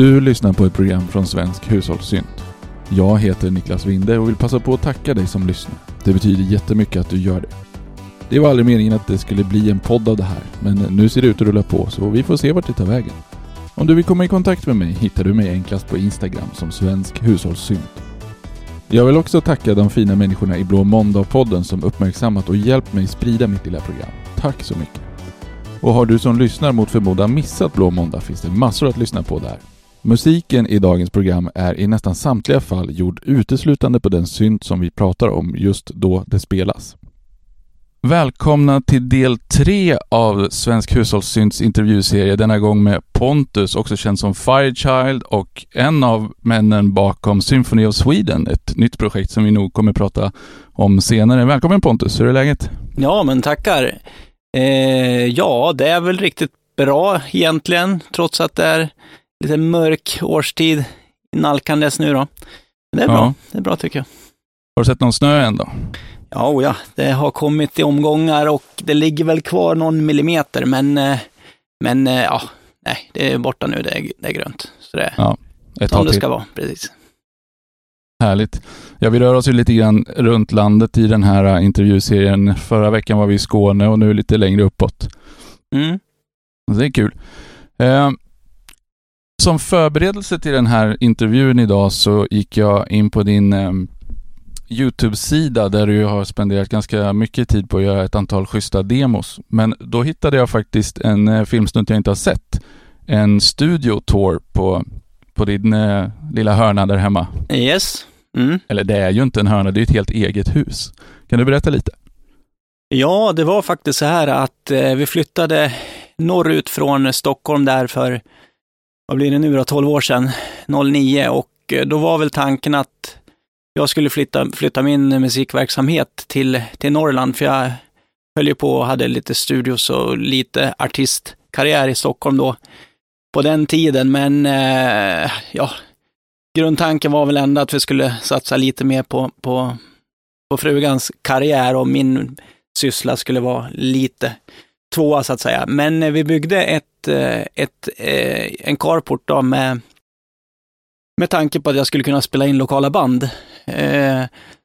Du lyssnar på ett program från Svensk Hushållssynt. Jag heter Niklas Winde och vill passa på att tacka dig som lyssnar. Det betyder jättemycket att du gör det. Det var aldrig meningen att det skulle bli en podd av det här, men nu ser det ut att rulla på så vi får se vart det tar vägen. Om du vill komma i kontakt med mig hittar du mig enklast på Instagram som Svensk Hushållssynt. Jag vill också tacka de fina människorna i Blå Måndag-podden som uppmärksammat och hjälpt mig sprida mitt lilla program. Tack så mycket! Och har du som lyssnar mot förmodan missat Blå Måndag finns det massor att lyssna på där. Musiken i dagens program är i nästan samtliga fall gjord uteslutande på den synt som vi pratar om just då det spelas. Välkomna till del tre av Svensk Hushållssynts intervjuserie, denna gång med Pontus, också känd som Firechild och en av männen bakom Symphony of Sweden, ett nytt projekt som vi nog kommer prata om senare. Välkommen Pontus, hur är läget? Ja, men tackar. Eh, ja, det är väl riktigt bra egentligen, trots att det är lite mörk årstid nalkandes nu då. Det är bra, ja. det är bra tycker jag. Har du sett någon snö än då? Ja, oh ja, det har kommit i omgångar och det ligger väl kvar någon millimeter, men, eh, men eh, ja, nej, det är borta nu, det är, det är grönt. Så det är ja, ett som det ska vara, precis. Härligt. Ja, vi rör oss ju lite grann runt landet i den här eh, intervjuserien. Förra veckan var vi i Skåne och nu lite längre uppåt. Mm. Det är kul. Eh, som förberedelse till den här intervjun idag så gick jag in på din eh, YouTube-sida där du har spenderat ganska mycket tid på att göra ett antal schyssta demos. Men då hittade jag faktiskt en eh, filmsnutt jag inte har sett. En studio tour på, på din eh, lilla hörna där hemma. Yes. Mm. Eller det är ju inte en hörna, det är ett helt eget hus. Kan du berätta lite? Ja, det var faktiskt så här att eh, vi flyttade norrut från Stockholm där för, vad blir det nu då, 12 år sedan, 09 och eh, då var väl tanken att jag skulle flytta, flytta min musikverksamhet till, till Norrland, för jag höll ju på och hade lite studios och lite artistkarriär i Stockholm då på den tiden, men eh, ja, grundtanken var väl ändå att vi skulle satsa lite mer på, på, på frugans karriär och min syssla skulle vara lite tvåa så att säga. Men eh, vi byggde ett, eh, ett, eh, en carport då med med tanke på att jag skulle kunna spela in lokala band.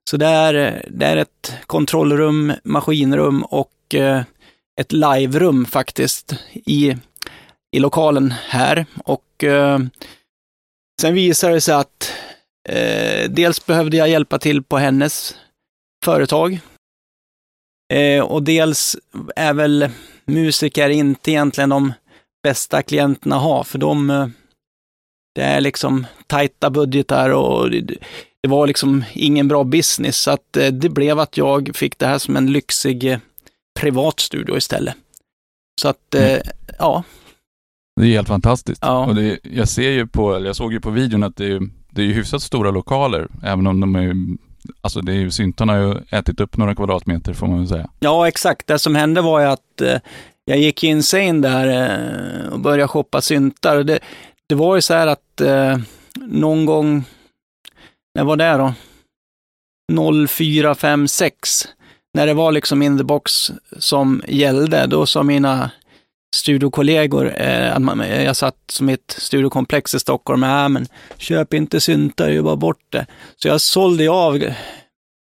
Så det är, det är ett kontrollrum, maskinrum och ett live-rum faktiskt i, i lokalen här. Och sen visade det sig att dels behövde jag hjälpa till på hennes företag. och dels är väl musiker inte egentligen de bästa klienterna ha, för de det är liksom tajta budgetar och det, var liksom ingen bra business. Så att eh, det blev att jag fick det här som en lyxig eh, privat studio istället. Så att, eh, mm. ja. Det är helt fantastiskt. Ja. Och det, jag ser ju på, eller jag såg ju på videon att det är, det är hyfsat stora lokaler, även om de är Alltså det är ju, syntarna har ju ätit upp några kvadratmeter får man väl säga. Ja, exakt. Det som hände var ju att eh, jag gick insane där eh, och började shoppa syntar. Det, det var ju så här att eh, någon gång, när var det då? 0456, när det var liksom in the box som gällde, då sa mina studiokollegor, eh, att man, jag satt som ett studiokomplex i Stockholm, äh, men köp inte syntar, ju bara bort det. Så jag sålde av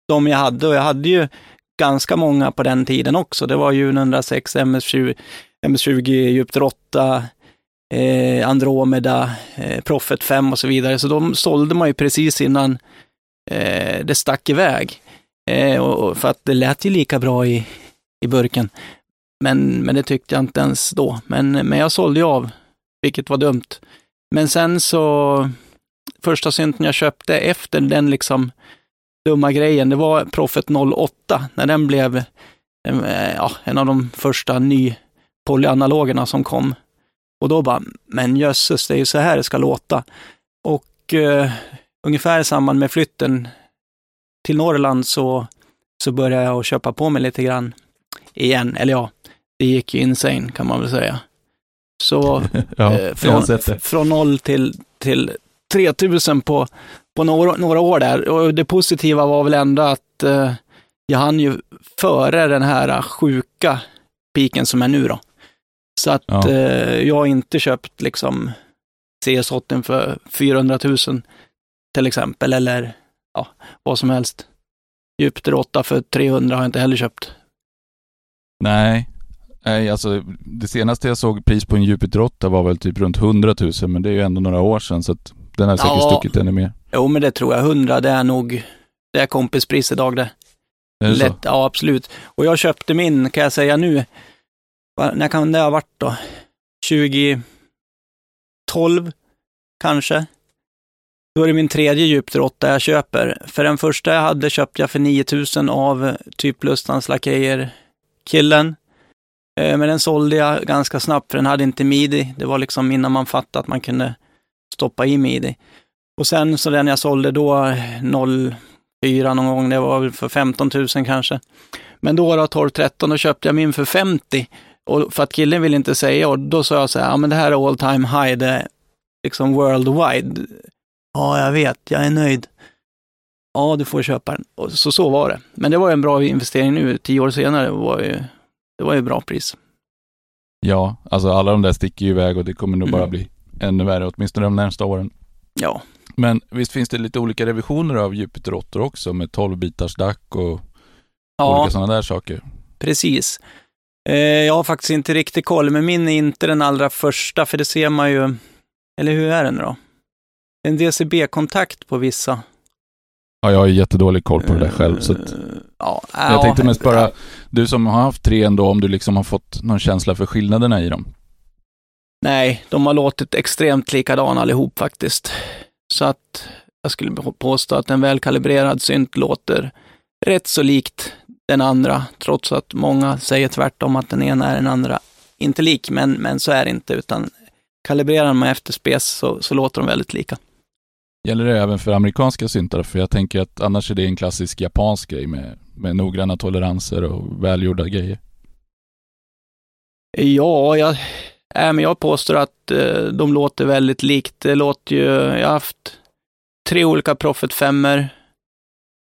de jag hade och jag hade ju ganska många på den tiden också. Det var ju 106, MS20, MS20 djupt 8, eh, Andromeda, eh, Prophet 5 och så vidare. Så de sålde man ju precis innan eh, det stack iväg. Eh, och, för att det lät ju lika bra i, i burken. Men, men det tyckte jag inte ens då. Men, men jag sålde ju av, vilket var dumt. Men sen så, första synten jag köpte efter den liksom dumma grejen, det var Profet 08, när den blev eh, ja, en av de första ny polyanalogerna som kom. Och då bara, men jösses, det är ju så här det ska låta. Och eh, ungefär i samband med flytten till Norrland så, så började jag att köpa på mig lite grann igen. Eller ja, det gick ju insane kan man väl säga. Så ja, eh, från, från noll till, till 3000 på, på några, några år där. Och det positiva var väl ändå att eh, jag hann ju före den här sjuka piken som är nu då. Så att ja. eh, jag har inte köpt liksom CS80 för 400 000 till exempel, eller ja, vad som helst. Jupiter 8 för 300 har jag inte heller köpt. Nej, Nej, alltså det senaste jag såg pris på en Jupiter 8 var väl typ runt 100 000, men det är ju ändå några år sedan så att den har säkert Ja. stuckit ännu mer. Jo, men det tror jag. 100, det är nog, det är kompispris idag det. Är det så? Lätt, ja absolut. Och jag köpte min, kan jag säga nu, när kan det ha varit då? 2012 kanske? Då är det min tredje Jupiter 8 jag köper. För den första jag hade köpte jag för 9000 av typ Lustans Lakejer killen. Eh, Eh, men den sålde jag ganska snabbt för den hade inte midi. Det var liksom innan man fattade att man kunde stoppa i midi. Och sen så den jag sålde då, 04 någon gång, det var väl för 15 000 kanske. Men då då, 12-13, då köpte jag min för 50. Och för att killen ville inte säga, och då sa jag så här, ja men det här är all time high, det är liksom worldwide. Ja, jag vet, jag är nöjd. Ja, du får köpa den. Och så, så var det. Men det var ju en bra investering nu, tio år senare, var ju, det var ju bra pris. Ja, alltså alla de där sticker ju iväg och det kommer nog bara Mm. bli ännu värre, åtminstone de närmsta åren. Ja, Men visst finns det lite olika revisioner av Jupiter 8 också med 12-bitars DAC och ja olika sådana där saker. precis. Eh, jag har faktiskt inte riktigt koll, men min är inte den allra första, för det ser man ju, eller hur är den då? En DCB-kontakt på vissa. Ja, jag har jättedålig koll på det där själv så att Eh, ja, jag tänkte mest bara, du som har haft tre ändå, om du liksom har fått någon känsla för skillnaderna i dem. Nej, de har låtit extremt likadana allihop faktiskt. Så att jag skulle påstå att en välkalibrerad synt låter rätt så likt den andra, trots att många säger tvärtom att den ena är den andra inte lik, men, men så är det inte, utan kalibrerar man efter spes så, så låter de väldigt lika. Gäller det även för amerikanska syntar? För jag tänker att annars är det en klassisk japansk grej med, med noggranna toleranser och välgjorda grejer. Ja, jag, äh, men jag påstår att eh, de låter väldigt likt. Det låter ju, jag har haft tre olika Prophet 5 eh,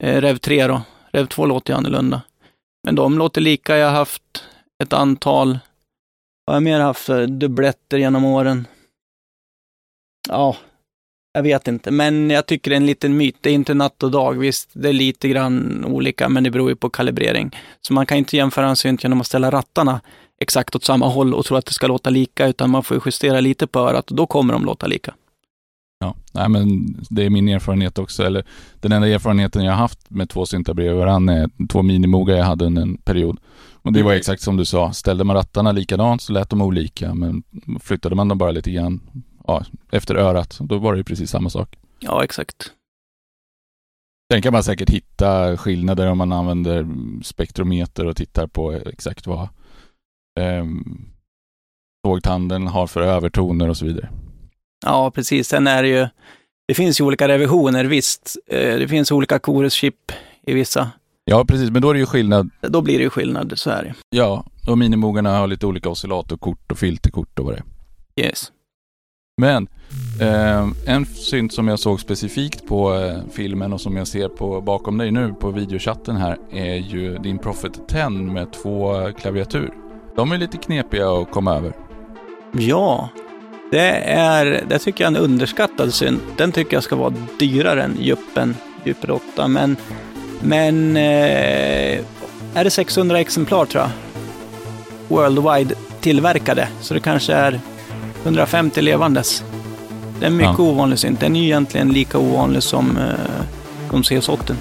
Rev 3 då. Rev 2 låter ju annorlunda. Men de låter lika. Jag har haft ett antal, vad har jag mer haft för dubbletter genom åren? Ja, jag vet inte, men jag tycker det är en liten myt. Det är inte natt och dag. Visst, det är lite grann olika, men det beror ju på kalibrering. Så man kan inte jämföra en synt genom att ställa rattarna exakt åt samma håll och tro att det ska låta lika, utan man får ju justera lite på örat och då kommer de låta lika. Ja, nej men det är min erfarenhet också. Eller den enda erfarenheten jag har haft med två syntar bredvid varandra är två minimoga jag hade under en period. Och det var Mm. exakt som du sa. Ställde man rattarna likadant så lät de olika. Men flyttade man dem bara lite grann ja, efter örat, då var det ju precis samma sak. Ja, exakt. Sen kan man säkert hitta skillnader om man använder spektrometer och tittar på exakt vad um, sågtanden har för övertoner och så vidare. Ja, precis. Sen är det ju, det finns ju olika revisioner, visst. Eh, Det finns olika Chorus-chip i vissa. Ja, precis. Men då är det ju skillnad. Då blir det ju skillnad, så är det. Ja, och minimogarna har lite olika oscillatorkort och filterkort och vad det är. Yes. Men eh, en synt som jag såg specifikt på eh, filmen och som jag ser på bakom dig nu på videochatten här är ju din Prophet 10 med två klaviatur. De är lite knepiga att komma över. Ja, det är, det tycker jag är en underskattad synt. Den tycker jag ska vara dyrare än Juppen, Jupiter 8, men, men eh, är det 600 exemplar tror jag? Worldwide tillverkade, så det kanske är 150 levandes. Det är mycket ja. ovanlig synt. Den är egentligen lika ovanlig som, eh, de CS8.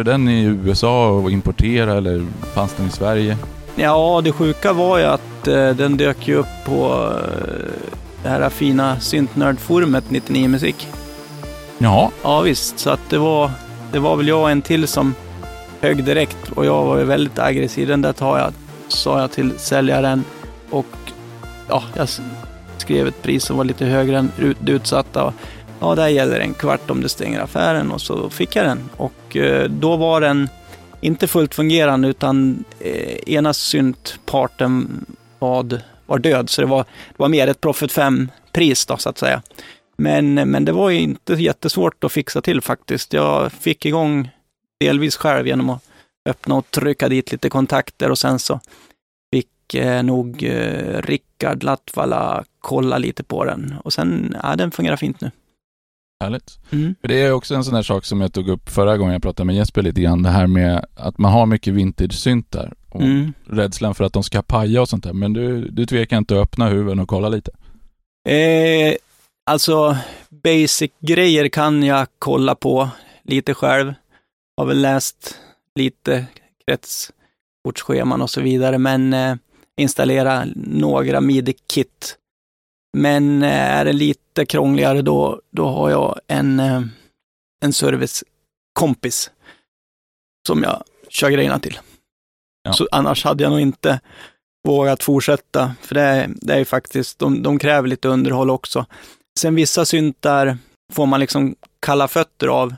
Producerade den i USA och importerade eller fanns den i Sverige? Ja, det sjuka var ju att eh, den dök ju upp på eh, det här fina syntnördforumet 99 Musik. Ja. Ja, visst. Så att det var, det var väl jag och en till som högg direkt och jag var ju väldigt aggressiv. Den där tar jag, sa jag till säljaren och ja, jag skrev ett pris som var lite högre än det utsatta. Ja, där gäller en kvart om du stänger affären och så fick jag den. Och eh, då var den inte fullt fungerande utan eh, ena syntparten var, var död. Så det var, det var mer ett Profit 5-pris då, så att säga. Men, men det var ju inte jättesvårt att fixa till faktiskt. Jag fick igång delvis själv genom att öppna och trycka dit lite kontakter och sen så fick eh, nog eh, Rickard Latvala kolla lite på den. Och sen, ja, den fungerar fint nu. Härligt. Mm. För det är också en sån där sak som jag tog upp förra gången jag pratade med Jesper lite grann. Det här med att man har mycket vintage-syntar och Mm. rädslan för att de ska paja och sånt där. Men du, du tvekar inte att öppna huven och kolla lite? Eh, alltså, basic-grejer kan jag kolla på lite själv. Har väl läst lite kretskortsscheman och så vidare, men eh, installera några midi-kit. Men eh, är det lite krångligare då, då har jag en, eh, en servicekompis som jag kör grejerna till. Ja. Så annars hade jag nog inte vågat fortsätta, för det, är- det är faktiskt, de, de kräver lite underhåll också. Sen vissa syntar får man liksom kalla fötter av,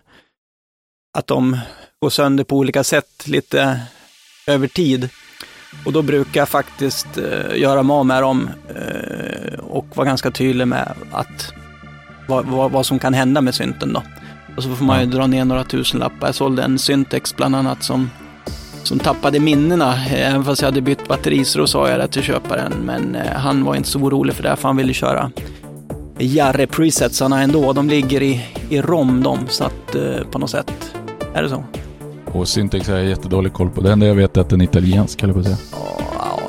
att de går sönder på olika sätt lite över tid. Och då brukar jag faktiskt eh, göra mig av med dem eh, och vara ganska tydlig med att vad, vad, vad som kan hända med synten då. Och så får man ju dra ner några tusenlappar. Jag sålde en Syntex bland annat som, som tappade minnena. Eh, Även fast jag hade bytt batteri så då sa jag det till köparen. Men eh, han var inte så orolig för det för han ville köra Jarre presetsarna ändå. De ligger i, i ROM de, så att eh, på något sätt är det så. Och Syntex har jag jättedålig koll på. Det enda jag vet är att den är italiensk, eller på att säga.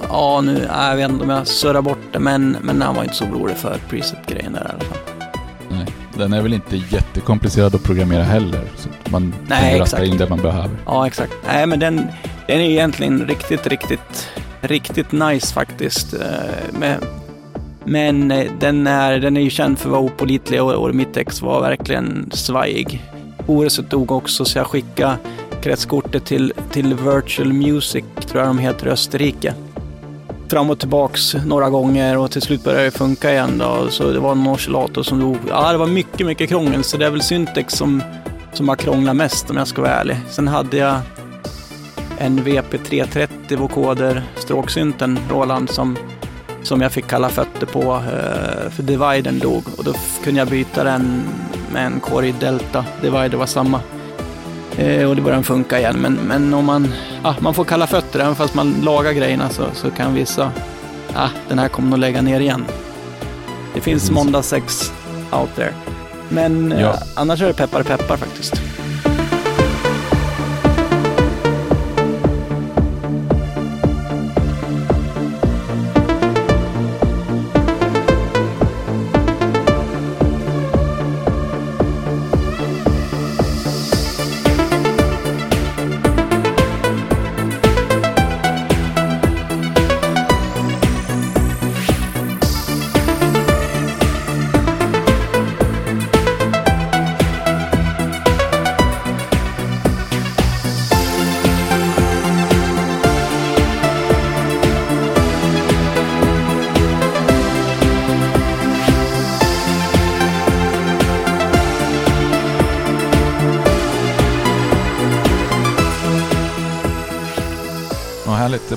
Ja, nu, ja, jag vet inte om jag surrar bort det, men, men han var inte så orolig för preset-grejen där i alla fall. Nej. Den är väl inte jättekomplicerad att programmera heller. Så man Nej, kan ratta in det man behöver. Ja, exakt. Nej, men den, den är egentligen riktigt, riktigt, riktigt nice faktiskt. Eh, Med, men eh, den är, den är ju känd för att vara opålitlig och, och mitt ex var verkligen svajig. Oreset dog också så jag skickade kretskortet till, till Virtual Music, tror jag de heter i Österrike. Fram och tillbaks några gånger och till slut började det funka igen då. Så det var en oscillator som dog. Ja, det var mycket, mycket krångel. Så det är väl Syntex som, som har krånglat mest om jag ska vara ärlig. Sen hade jag en VP330 vokoder stråksynten Roland som, som jag fick kalla fötter på eh, för Dividern dog och då kunde jag byta den med en Corey Delta. Divider var samma. Eh, och det började funka igen. Men, men om man, ah, man får kalla fötter även fast man lagar grejerna så, så kan vissa, ah, den här kommer nog lägga ner igen. Det finns måndag 6 out there. Men eh, Ja. annars är det peppar peppar faktiskt.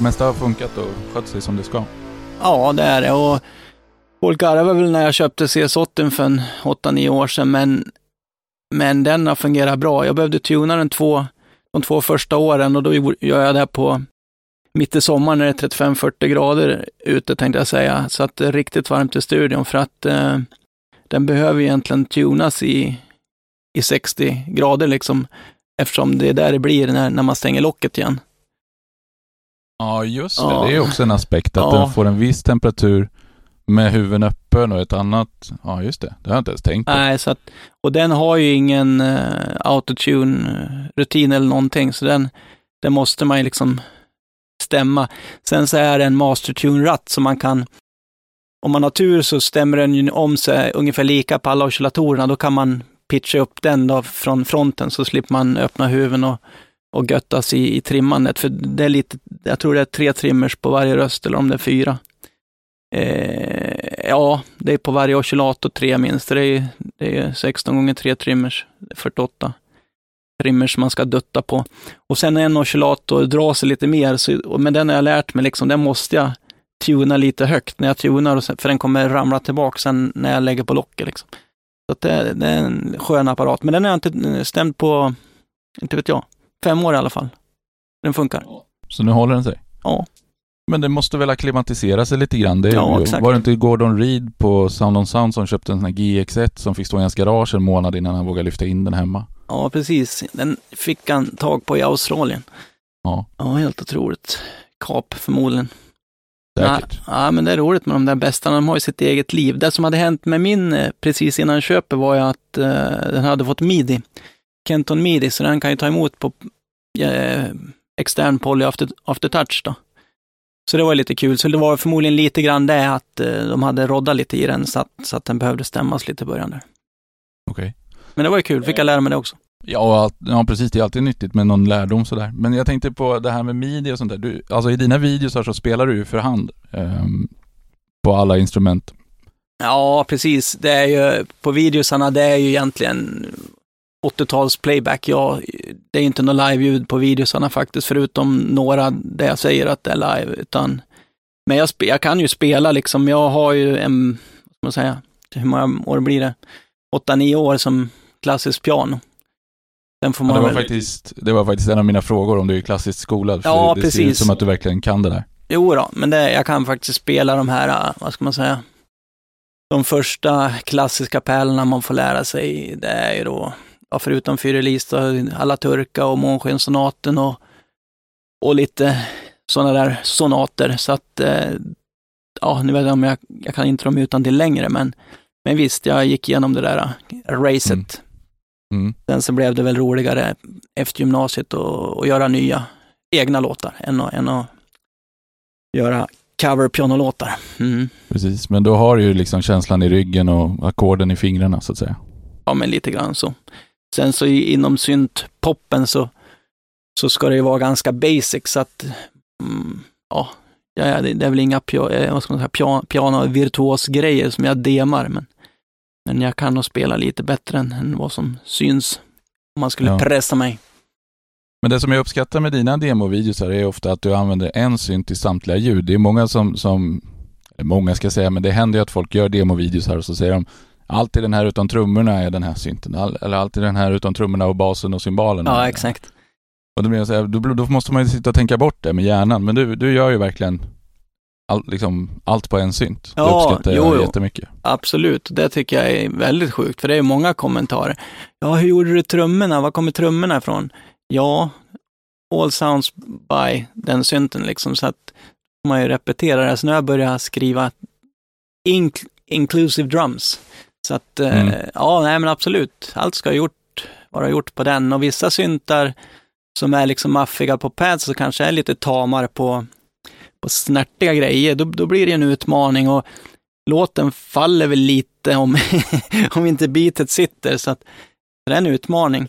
Mesta har funkat och skött sig som det ska. Ja, det är det. Och folk garvade väl när jag köpte CS80 för en 8-9 år sedan, men, men den har fungerat bra. Jag behövde tuna den två, de två första åren och då gör jag det på mitt i sommaren när det är 35-40 grader ute, tänkte jag säga. Så att det är riktigt varmt i studion för att eh, den behöver egentligen tunas i, i 60 grader liksom, eftersom det är där det blir när, när man stänger locket igen. Ja, just det. Ja. Det är också en aspekt att Ja. den får en viss temperatur med huven öppen och ett annat... Ja, just det. Det har jag inte ens tänkt på. Nej, så att, och den har ju ingen uh, autotune-rutin eller någonting, så den, den måste man ju liksom stämma. Sen så är det en mastertune-ratt som man kan, om man har tur så stämmer den ju om sig ungefär lika på alla oscillatorerna. Då kan man pitcha upp den då från fronten så slipper man öppna huven och, och göttas i, i trimmandet. För det är lite, jag tror det är tre trimmers på varje röst eller om det är fyra. Eh, ja, det är på varje oscillator tre minst. Det är, det är 16 gånger 3 trimmers, 48 trimmers man ska dutta på. Och sen en oscillator drar sig lite mer, så, men den har jag lärt mig, liksom, den måste jag tuna lite högt när jag tunar, sen, för den kommer ramla tillbaka sen när jag lägger på locket. Liksom. Så det, det, är en skön apparat, men den är jag inte stämd på, inte vet jag, fem år i alla fall. Den funkar. Så nu håller den sig? Ja. Men det måste väl acklimatisera sig lite grann? Det ja, exakt. Var det inte Gordon Reed på Sound on Sound som köpte en sån här GX1 som fick stå i hans garage en månad innan han vågade lyfta in den hemma? Ja, precis. Den fick han tag på i Australien. Ja. Ja, helt otroligt. Kap förmodligen. Säkert. Ja, ja, men det är roligt med de där bästarna. De har ju sitt eget liv. Det som hade hänt med min eh, precis innan köpet var ju att uh, den hade fått midi. Kenton midi, så den kan ju ta emot på uh, extern poly after, touch då. Så det var lite kul. Så det var förmodligen lite grann det att uh, de hade roddat lite i den så att, så att den behövde stämmas lite i början där. Okej. Okay. Men det var ju kul, fick jag lära mig det också. Ja, ja, precis. Det är alltid nyttigt med någon lärdom sådär. Men jag tänkte på det här med midi och sånt där. Du, alltså i dina videos så spelar du ju för hand um, på alla instrument. Ja, precis. Det är ju, på videosarna, det är ju egentligen 80-tals playback. Ja, det är inte något live-ljud på videosarna faktiskt, förutom några där jag säger att det är live, utan men jag, jag kan ju spela liksom. Jag har ju en, vad ska man säga, hur många år blir det? 8-9 år som klassisk piano. Den får man ja, det, var väl... faktiskt, det var faktiskt en av mina frågor om du är klassiskt skolad. För ja, det, det ser ut som att du verkligen kan det där. Jo då, men det, jag kan faktiskt spela de här, vad ska man säga, de första klassiska pärlorna man får lära sig, det är ju då, ja, förutom Fyrelista, alla turka och Månskenssonaten och, och lite sådana där sonater. Så att, eh, ja, nu vet jag om jag, jag kan inte dem utan till längre, men, men visst, jag gick igenom det där racet. Mm. Mm. Sen så blev det väl roligare efter gymnasiet att göra nya egna låtar än att, än att göra cover-pianolåtar. Mm. Precis, men då har du ju liksom känslan i ryggen och ackorden i fingrarna så att säga. Ja, men lite grann så. Sen så inom syntpoppen så, så ska det ju vara ganska basic så att mm, ja, det, det är väl inga eh, vad ska man säga, piano, piano virtuos grejer som jag demar, men men jag kan nog spela lite bättre än, än vad som syns om man skulle ja. pressa mig. Men det som jag uppskattar med dina demovideos är ofta att du använder en synt i samtliga ljud. Det är många som, som många ska säga, men det händer ju att folk gör demovideos här och så säger de alltid den här utan trummorna är den här synten. All, eller alltid den här utan trummorna och basen och cymbalerna. Ja, exakt. Och då, blir jag så här, då, då måste man ju sitta och tänka bort det med hjärnan. Men du, du gör ju verkligen all, liksom, allt på en synt. Ja, det uppskattar jag jo, jättemycket. Absolut, det tycker jag är väldigt sjukt, för det är många kommentarer. Ja, hur gjorde du trummorna? Var kommer trummorna ifrån? Ja, all sounds by den synten liksom, så att man ju repetera det. Så nu har jag börjat skriva inc inclusive drums. Så att, eh, mm. eh, ja, nej men absolut, allt ska gjort, vara gjort på den och vissa syntar som är liksom maffiga på pads så kanske är lite tamare på på snärtiga grejer, då, då blir det en utmaning och låten faller väl lite om, om inte bitet sitter, så att det är en utmaning.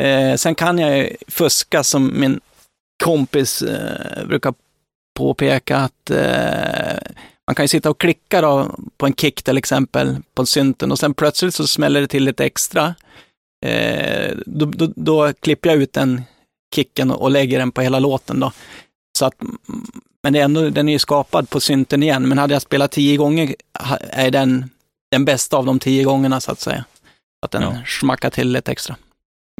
Eh, sen kan jag fuska som min kompis eh, brukar påpeka att eh, man kan ju sitta och klicka då på en kick till exempel på synten och sen plötsligt så smäller det till lite extra. Eh, då, då, då, klipper jag ut den kicken och, lägger den på hela låten då. Så att men det är ändå, den är ju skapad på synten igen, men hade jag spelat tio gånger är den den bästa av de tio gångerna så att säga. Att den ja. smackar till lite extra.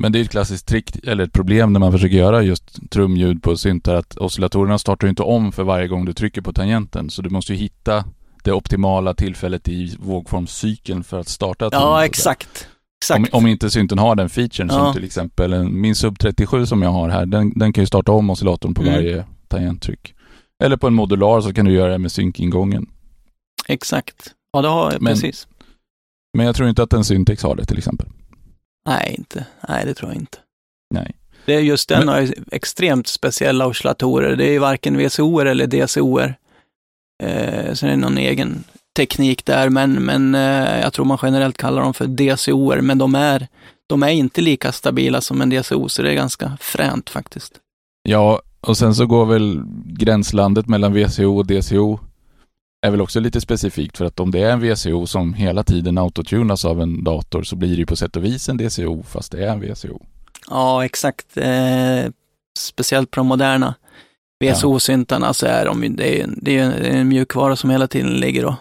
Men det är ett klassiskt trick, eller ett problem när man försöker göra just trumljud på syntar, att oscillatorerna startar inte om för varje gång du trycker på tangenten. Så du måste ju hitta det optimala tillfället i vågformscykeln för att starta Ja, exakt. exakt. Om, om, inte synten har den featuren, ja. som till exempel min Sub 37 som jag har här, den, den kan ju starta om oscillatorn på mm. varje tangenttryck. Eller på en modular så kan du göra det med synkingången. Exakt. Ja, det har jag men, precis. Men jag tror inte att en Syntex har det till exempel. Nej, inte. Nej, det tror jag inte. Nej. Det är just den har ju extremt speciella oscillatorer. Det är ju varken VCO eller DCO. Eh, så det är någon egen teknik där, men, men eh, jag tror man generellt kallar dem för DCO, men de är, de är inte lika stabila som en DCO, så det är ganska fränt faktiskt. Ja, och sen så går väl gränslandet mellan VCO och DCO är väl också lite specifikt för att om det är en VCO som hela tiden autotunas av en dator så blir det ju på sätt och vis en DCO fast det är en VCO. Ja, exakt. Eh, speciellt på de moderna VCO-syntarna så är de, det är, det är en mjukvara som hela tiden ligger och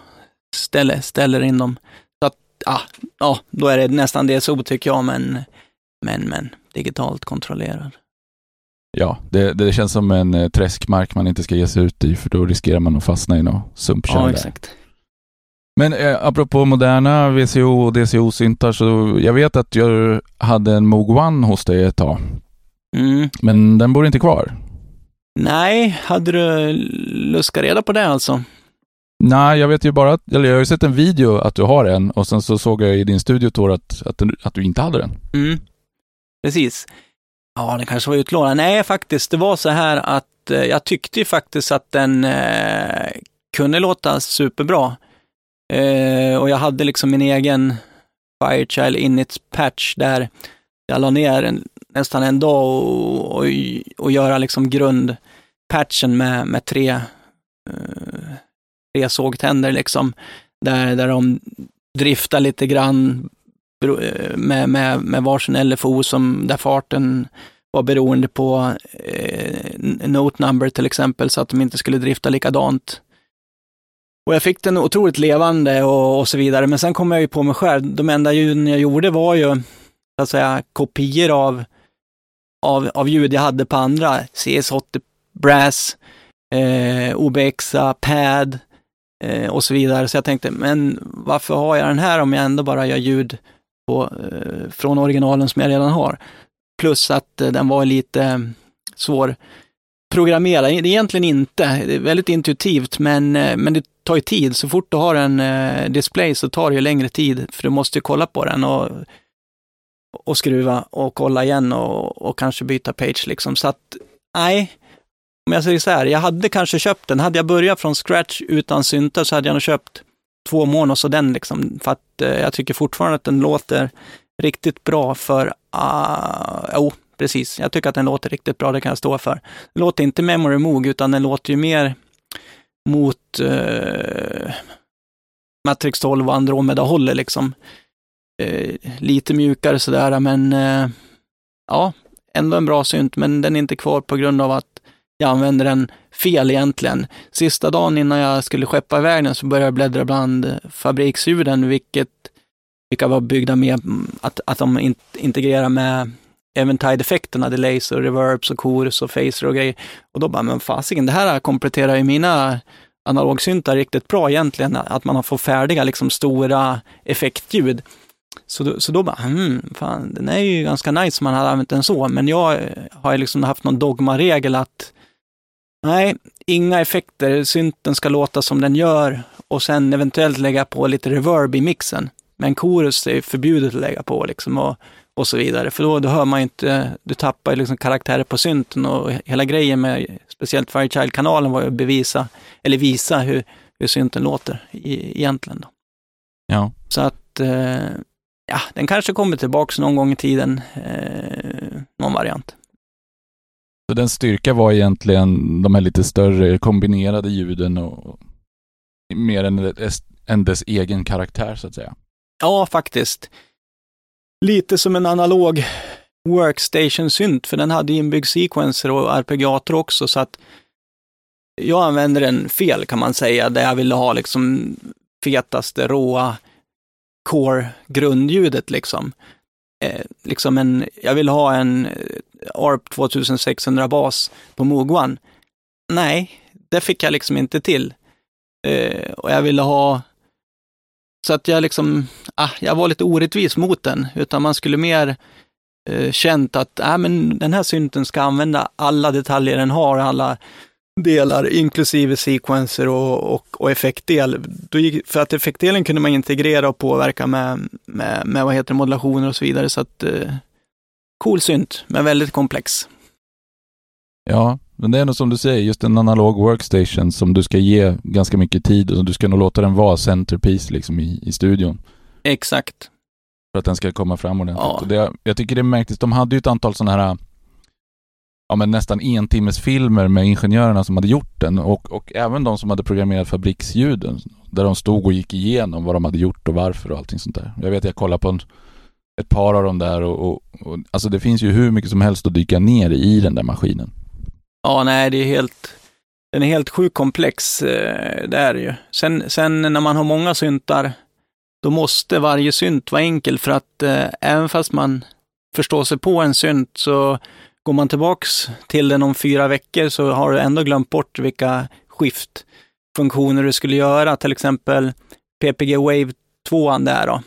ställer, ställer in dem. Så att, ja, ja, då är det nästan DSO tycker jag, men, men, men digitalt kontrollerad. Ja, det, det känns som en eh, träskmark man inte ska ge sig ut i för då riskerar man att fastna i något sumpkärl. Ja, exakt. Men eh, apropå moderna VCO och DCO-syntar så jag vet att jag hade en Moog One hos dig ett tag. Mm. Men den bor inte kvar. Nej, hade du luskat reda på det alltså? Nej, jag vet ju bara att, eller jag har ju sett en video att du har en och sen så såg jag i din studio att, att, att du inte hade den. Mm. Precis. Ja, det kanske var utlånad. Nej, faktiskt, det var så här att eh, jag tyckte ju faktiskt att den eh, kunde låta superbra. Eh, och jag hade liksom min egen Firechild Init patch där jag la ner en, nästan en dag och, och, och göra liksom grundpatchen med, med tre, eh, tre sågtänder liksom. Där, där de driftar lite grann med, med, med varsin LFO som, där farten var beroende på eh, note number till exempel, så att de inte skulle drifta likadant. Och jag fick den otroligt levande och, och så vidare, men sen kom jag ju på mig själv. De enda ljuden jag gjorde var ju, så att säga, kopior av, av, av ljud jag hade på andra. CS80 Brass, eh, OBXa, PAD eh, och så vidare. Så jag tänkte, men varför har jag den här om jag ändå bara gör ljud på, eh, från originalen som jag redan har? Plus att eh, den var lite eh, svår programmera. Egentligen inte. Det är väldigt intuitivt, men, eh, men det tar ju tid. Så fort du har en eh, display så tar det ju längre tid, för du måste ju kolla på den och, och skruva och kolla igen och, och kanske byta page liksom. Så att, nej, om jag säger så här, jag hade kanske köpt den. Hade jag börjat från scratch utan syntar så hade jag nog köpt två månader och den liksom. För att eh, jag tycker fortfarande att den låter riktigt bra för, uh, oh, precis, jag tycker att den låter riktigt bra, det kan jag stå för. Den låter inte Memory Moog, utan den låter ju mer mot uh, Matrix 12 och Andromeda-hållet liksom. Uh, lite mjukare sådär, men uh, ja, ändå en bra synt, men den är inte kvar på grund av att jag använder den fel egentligen. Sista dagen innan jag skulle skeppa iväg den så började jag bläddra bland fabriksljuden, vilket vilka var byggda med att, att de in, integrerar med Eventide-effekterna, delays och reverbs och chorus och phaser och grejer. Och då bara, men fasiken, det här kompletterar ju mina analogsyntar riktigt bra egentligen, att man får färdiga liksom stora effektljud. Så då, så då bara, hmm, fan, den är ju ganska nice om man hade använt den så, men jag har ju liksom haft någon dogmaregel att nej, inga effekter, synten ska låta som den gör och sen eventuellt lägga på lite reverb i mixen. Men chorus är förbjudet att lägga på liksom och, och så vidare. För då, då hör man inte, du tappar liksom karaktärer på synten och hela grejen med speciellt Firechild-kanalen var ju att bevisa, eller visa hur, hur synten låter i, egentligen. Då. Ja. Så att, eh, ja, den kanske kommer tillbaks någon gång i tiden, eh, någon variant. Så den styrka var egentligen de här lite större kombinerade ljuden och mer än, än dess egen karaktär så att säga? Ja, faktiskt. Lite som en analog workstation-synt, för den hade inbyggd sequencer och arpeggiator också, så att jag använder den fel kan man säga, där jag ville ha liksom fetaste, råa core-grundljudet liksom. Eh, liksom en, jag vill ha en eh, ARP 2600 bas på Moog Nej, det fick jag liksom inte till. Eh, och jag ville ha så att jag liksom, ah, jag var lite orättvis mot den, utan man skulle mer eh, känt att äh, men den här synten ska använda alla detaljer den har, alla delar, inklusive sequencer och, och, och effektdel. Gick, för att effektdelen kunde man integrera och påverka med, med, med vad heter modulationer och så vidare. Så att, eh, cool synt, men väldigt komplex. Ja, men det är nog som du säger, just en analog workstation som du ska ge ganska mycket tid och du ska nog låta den vara centerpiece liksom i, i studion. Exakt. För att den ska komma fram ordentligt. Ja. Och det, jag tycker det märktes, de hade ju ett antal sådana här ja, men nästan en timmes filmer med ingenjörerna som hade gjort den och, och även de som hade programmerat fabriksljuden. Där de stod och gick igenom vad de hade gjort och varför och allting sånt där. Jag vet jag kollade på en, ett par av dem där och, och, och alltså det finns ju hur mycket som helst att dyka ner i den där maskinen. Ja, nej, det är helt, den är helt sjukt komplex, eh, det är det ju. Sen, sen när man har många syntar, då måste varje synt vara enkel för att eh, även fast man förstår sig på en synt så går man tillbaks till den om fyra veckor så har du ändå glömt bort vilka skiftfunktioner du skulle göra, till exempel PPG Wave 2 där då.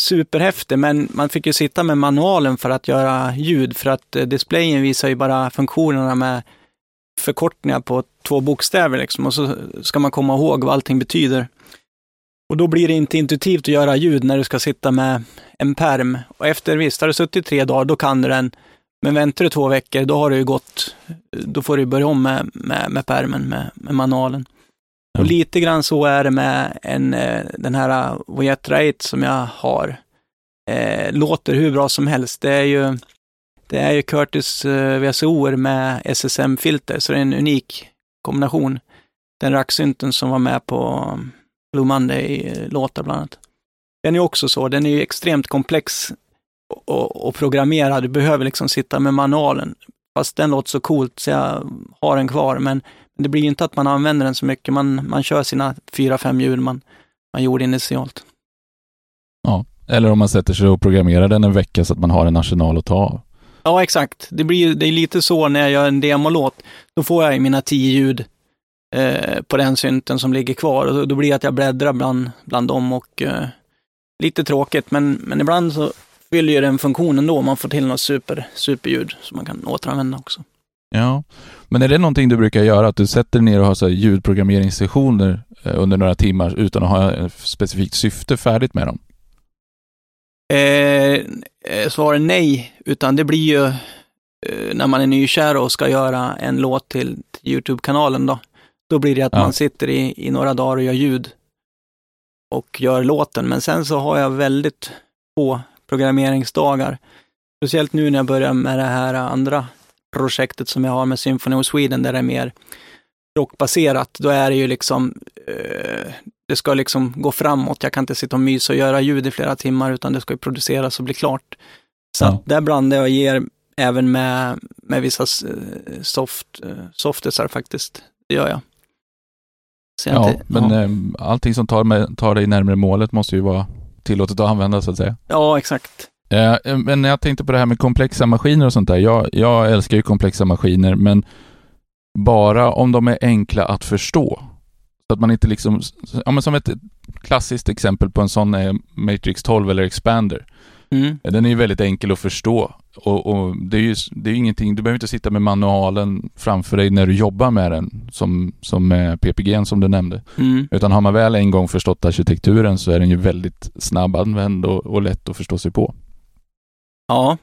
Superhäftig, men man fick ju sitta med manualen för att göra ljud, för att eh, displayen visar ju bara funktionerna med förkortningar på två bokstäver liksom, och så ska man komma ihåg vad allting betyder. Och då blir det inte intuitivt att göra ljud när du ska sitta med en perm. Och efter, visst, har du suttit tre dagar, då kan du den. Men väntar du två veckor, då har det ju gått, då får du börja om med, med, med permen, med, med manualen. Ja. Och lite grann så är det med en, eh, den här Voyetra 8 som jag har. Eh, låter hur bra som helst. Det är ju, det är ju Curtis eh, VSO med SSM-filter, så det är en unik kombination. Den racksynten som var med på Blue Monday-låtar bland annat. Den är också så, den är ju extremt komplex och, och, programmerad. Du behöver liksom sitta med manualen. Fast den låter så coolt så jag har den kvar, men det blir ju inte att man använder den så mycket. Man, man kör sina fyra, fem ljud man, man gjorde initialt. Ja, eller om man sätter sig och programmerar den en vecka så att man har en arsenal att ta av. Ja, exakt. Det blir det är lite så när jag gör en demolåt. Då får jag mina tio ljud eh, på den synten som ligger kvar och då, då blir det att jag bläddrar bland, bland dem och eh, lite tråkigt, men, men ibland så fyller ju den funktionen då. Man får till något super, superljud som man kan återanvända också. Ja, men är det någonting du brukar göra? Att du sätter dig ner och har så ljudprogrammeringssessioner eh, under några timmar utan att ha ett specifikt syfte färdigt med dem? Eh, eh, Svar är nej, utan det blir ju eh, när man är nykär och ska göra en låt till, till Youtube-kanalen då. Då blir det att Ja. man sitter i, i några dagar och gör ljud och gör låten. Men sen så har jag väldigt få programmeringsdagar. Speciellt nu när jag börjar med det här andra projektet som jag har med Symphony of Sweden där det är mer rockbaserat. Då är det ju liksom, eh, det ska liksom gå framåt. Jag kan inte sitta och mysa och göra ljud i flera timmar utan det ska ju produceras och bli klart. Så Ja. att där blandar jag och ger även med, med vissa eh, soft, eh, softisar faktiskt. Det gör jag. Så Ja, inte- men ja. eh, allting som tar, med, tar dig närmare målet måste ju vara tillåtet att använda så att säga. ja, exakt. Eh, Men när jag tänkte på det här med komplexa maskiner och sånt där. Jag, jag älskar ju komplexa maskiner, men bara om de är enkla att förstå. Så att man inte liksom, ja men som ett klassiskt exempel på en sån är Matrix 12 eller Expander. Mm. Den är ju väldigt enkel att förstå och, och det är ju det är ingenting, du behöver inte sitta med manualen framför dig när du jobbar med den som, som med PPG som du nämnde. Mm. Utan har man väl en gång förstått arkitekturen så är den ju väldigt snabbanvänd och, och lätt att förstå sig på. Ja.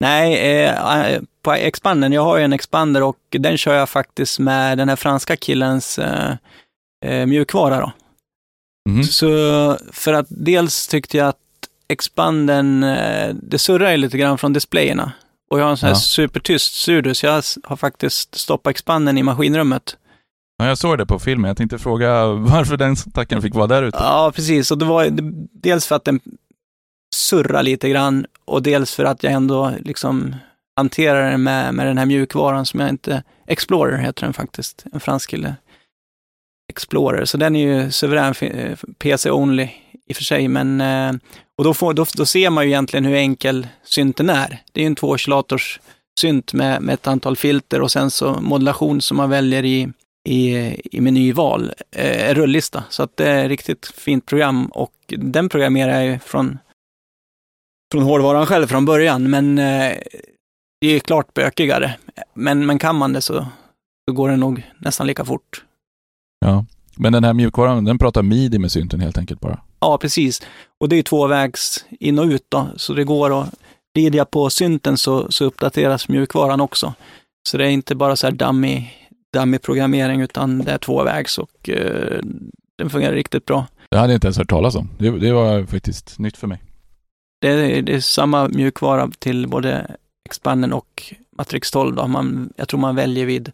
Nej, eh, på Expanden, jag har ju en Expander och den kör jag faktiskt med den här franska killens eh, eh, mjukvara då. Mhm. Så för att dels tyckte jag att Expanden, eh, det surrar ju lite grann från displayerna. Och jag har en sån här Ja. supertyst studio, så jag har faktiskt stoppat Expanden i maskinrummet. Ja, jag såg det på filmen. Jag tänkte fråga varför den tacken fick vara där ute. Ja, precis. Och det var dels för att den surrar lite grann och dels för att jag ändå liksom hanterar den med, med den här mjukvaran som jag inte... Explorer heter den faktiskt, en fransk kille. Explorer, så den är ju suverän eh, PC-only i och för sig, men eh, och då, får, då, då ser man ju egentligen hur enkel synten är. Det är ju en tvåoscillators synt med, med ett antal filter och sen så modulation som man väljer i, i, i menyval, eh, rullista. Så att det är ett riktigt fint program och den programmerar jag ju från, från hårdvaran själv från början, men eh, det är klart bökigare. Men, men kan man det så, så går det nog nästan lika fort. Ja. Men den här mjukvaran, den pratar midi med synten helt enkelt bara. Ja, precis. Och det är tvåvägs in och ut då, så det går att jag på synten så, så uppdateras mjukvaran också. Så det är inte bara så här dummy, dummy programmering utan det är tvåvägs och eh, den fungerar riktigt bra. Det hade jag inte ens hört talas om. Det, det var faktiskt nytt för mig. Det är, det är samma mjukvara till både Expanden och Matrix 12. Då. Man, jag tror man väljer vid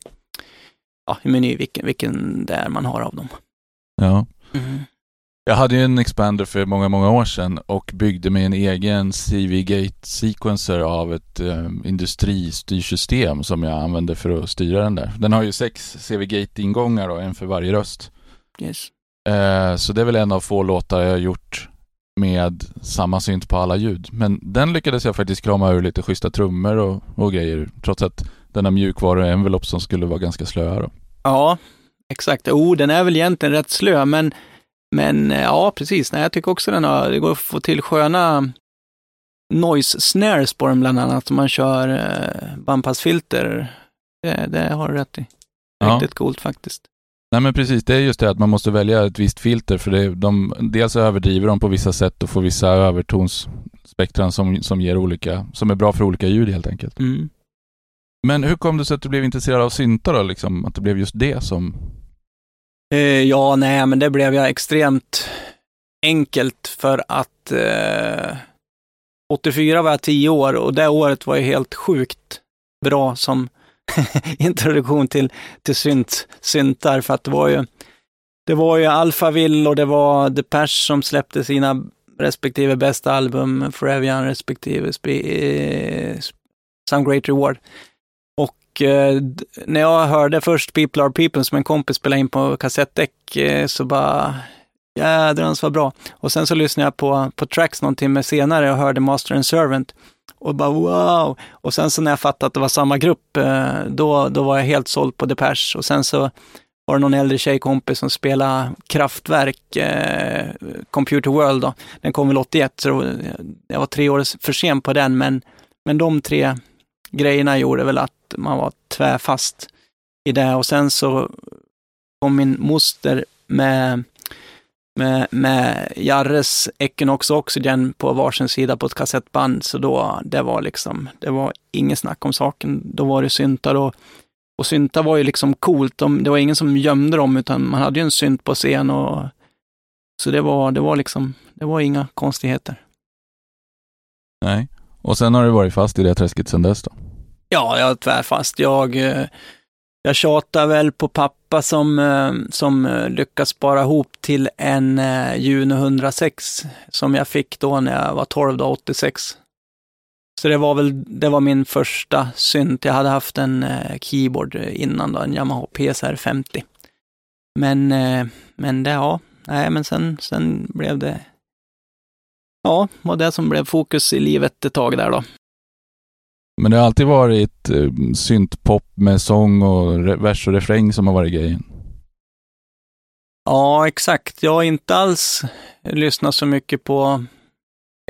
ja, i meny vilken, vilken det är man har av dem. Ja. Mm. Jag hade ju en expander för många, många år sedan och byggde med en egen CV-gate sequencer av ett eh, industristyrsystem som jag använde för att styra den där. Den har ju sex CV-gate-ingångar och en för varje röst. Yes. Eh, så det är väl en av få låtar jag har gjort med samma synt på alla ljud. Men den lyckades jag faktiskt krama ur lite schyssta trummor och, och grejer, trots att denna mjukvaruenvelope som skulle vara ganska slöa då. Ja, exakt. Oh, den är väl egentligen rätt slö, men, men eh, ja, precis. Nej, jag tycker också den har, det går att få till sköna noise snares på den bland annat, om man kör eh, bandpassfilter. Det, det har du rätt i. Riktigt ja. coolt faktiskt. Nej men precis, det är just det att man måste välja ett visst filter för det, de, dels överdriver de på vissa sätt och får vissa övertonsspektran som, som ger olika, som är bra för olika ljud helt enkelt. Mm. Men hur kom det sig att du blev intresserad av syntar då, liksom? Att det blev just det som... Eh, ja, nej, men det blev jag extremt enkelt för att eh, 84 var jag 10 år och det året var ju helt sjukt bra som introduktion till, till synt, syntar för att det var ju det var ju Alphaville och det var Depeche som släppte sina respektive bästa album, Forever Young respektive eh, Some Great Reward. Och eh, när jag hörde först People Are People som en kompis spelade in på kassettdäck eh, så bara jädrans vad bra. Och sen så lyssnade jag på, på tracks någon timme senare och hörde Master and Servant och bara wow! Och sen så när jag fattade att det var samma grupp, eh, då, då var jag helt såld på Depeche. Och sen så var det någon äldre tjejkompis som spelade Kraftwerk, eh, Computer World då. Den kom väl 81, så jag var tre år för sen på den, men, men de tre grejerna gjorde väl att man var tvärfast i det. Och sen så kom min moster med med, med Jarres Equinox Oxygen på varsin sida på ett kassettband. Så då, det var liksom, det var inget snack om saken. Då var det syntar och, och syntar var ju liksom coolt. De, det var ingen som gömde dem, utan man hade ju en synt på scen och så det var, det var liksom, det var inga konstigheter. Nej, och sen har du varit fast i det träsket sedan dess då? Ja, jag är tvärfast. Jag, eh, jag tjatar väl på pappa som, eh, som eh, lyckas spara ihop till en Juno 106 som jag fick då när jag var 12, då, 86. Så det var väl, det var min första synt. Jag hade haft en keyboard innan då, en Yamaha PSR 50. Men, men det, ja, nej men sen, sen blev det, ja, var det som blev fokus i livet ett tag där då. Men det har alltid varit eh, syntpop med sång och vers och refräng som har varit grejen. Ja, exakt. Jag har inte alls lyssnat så mycket på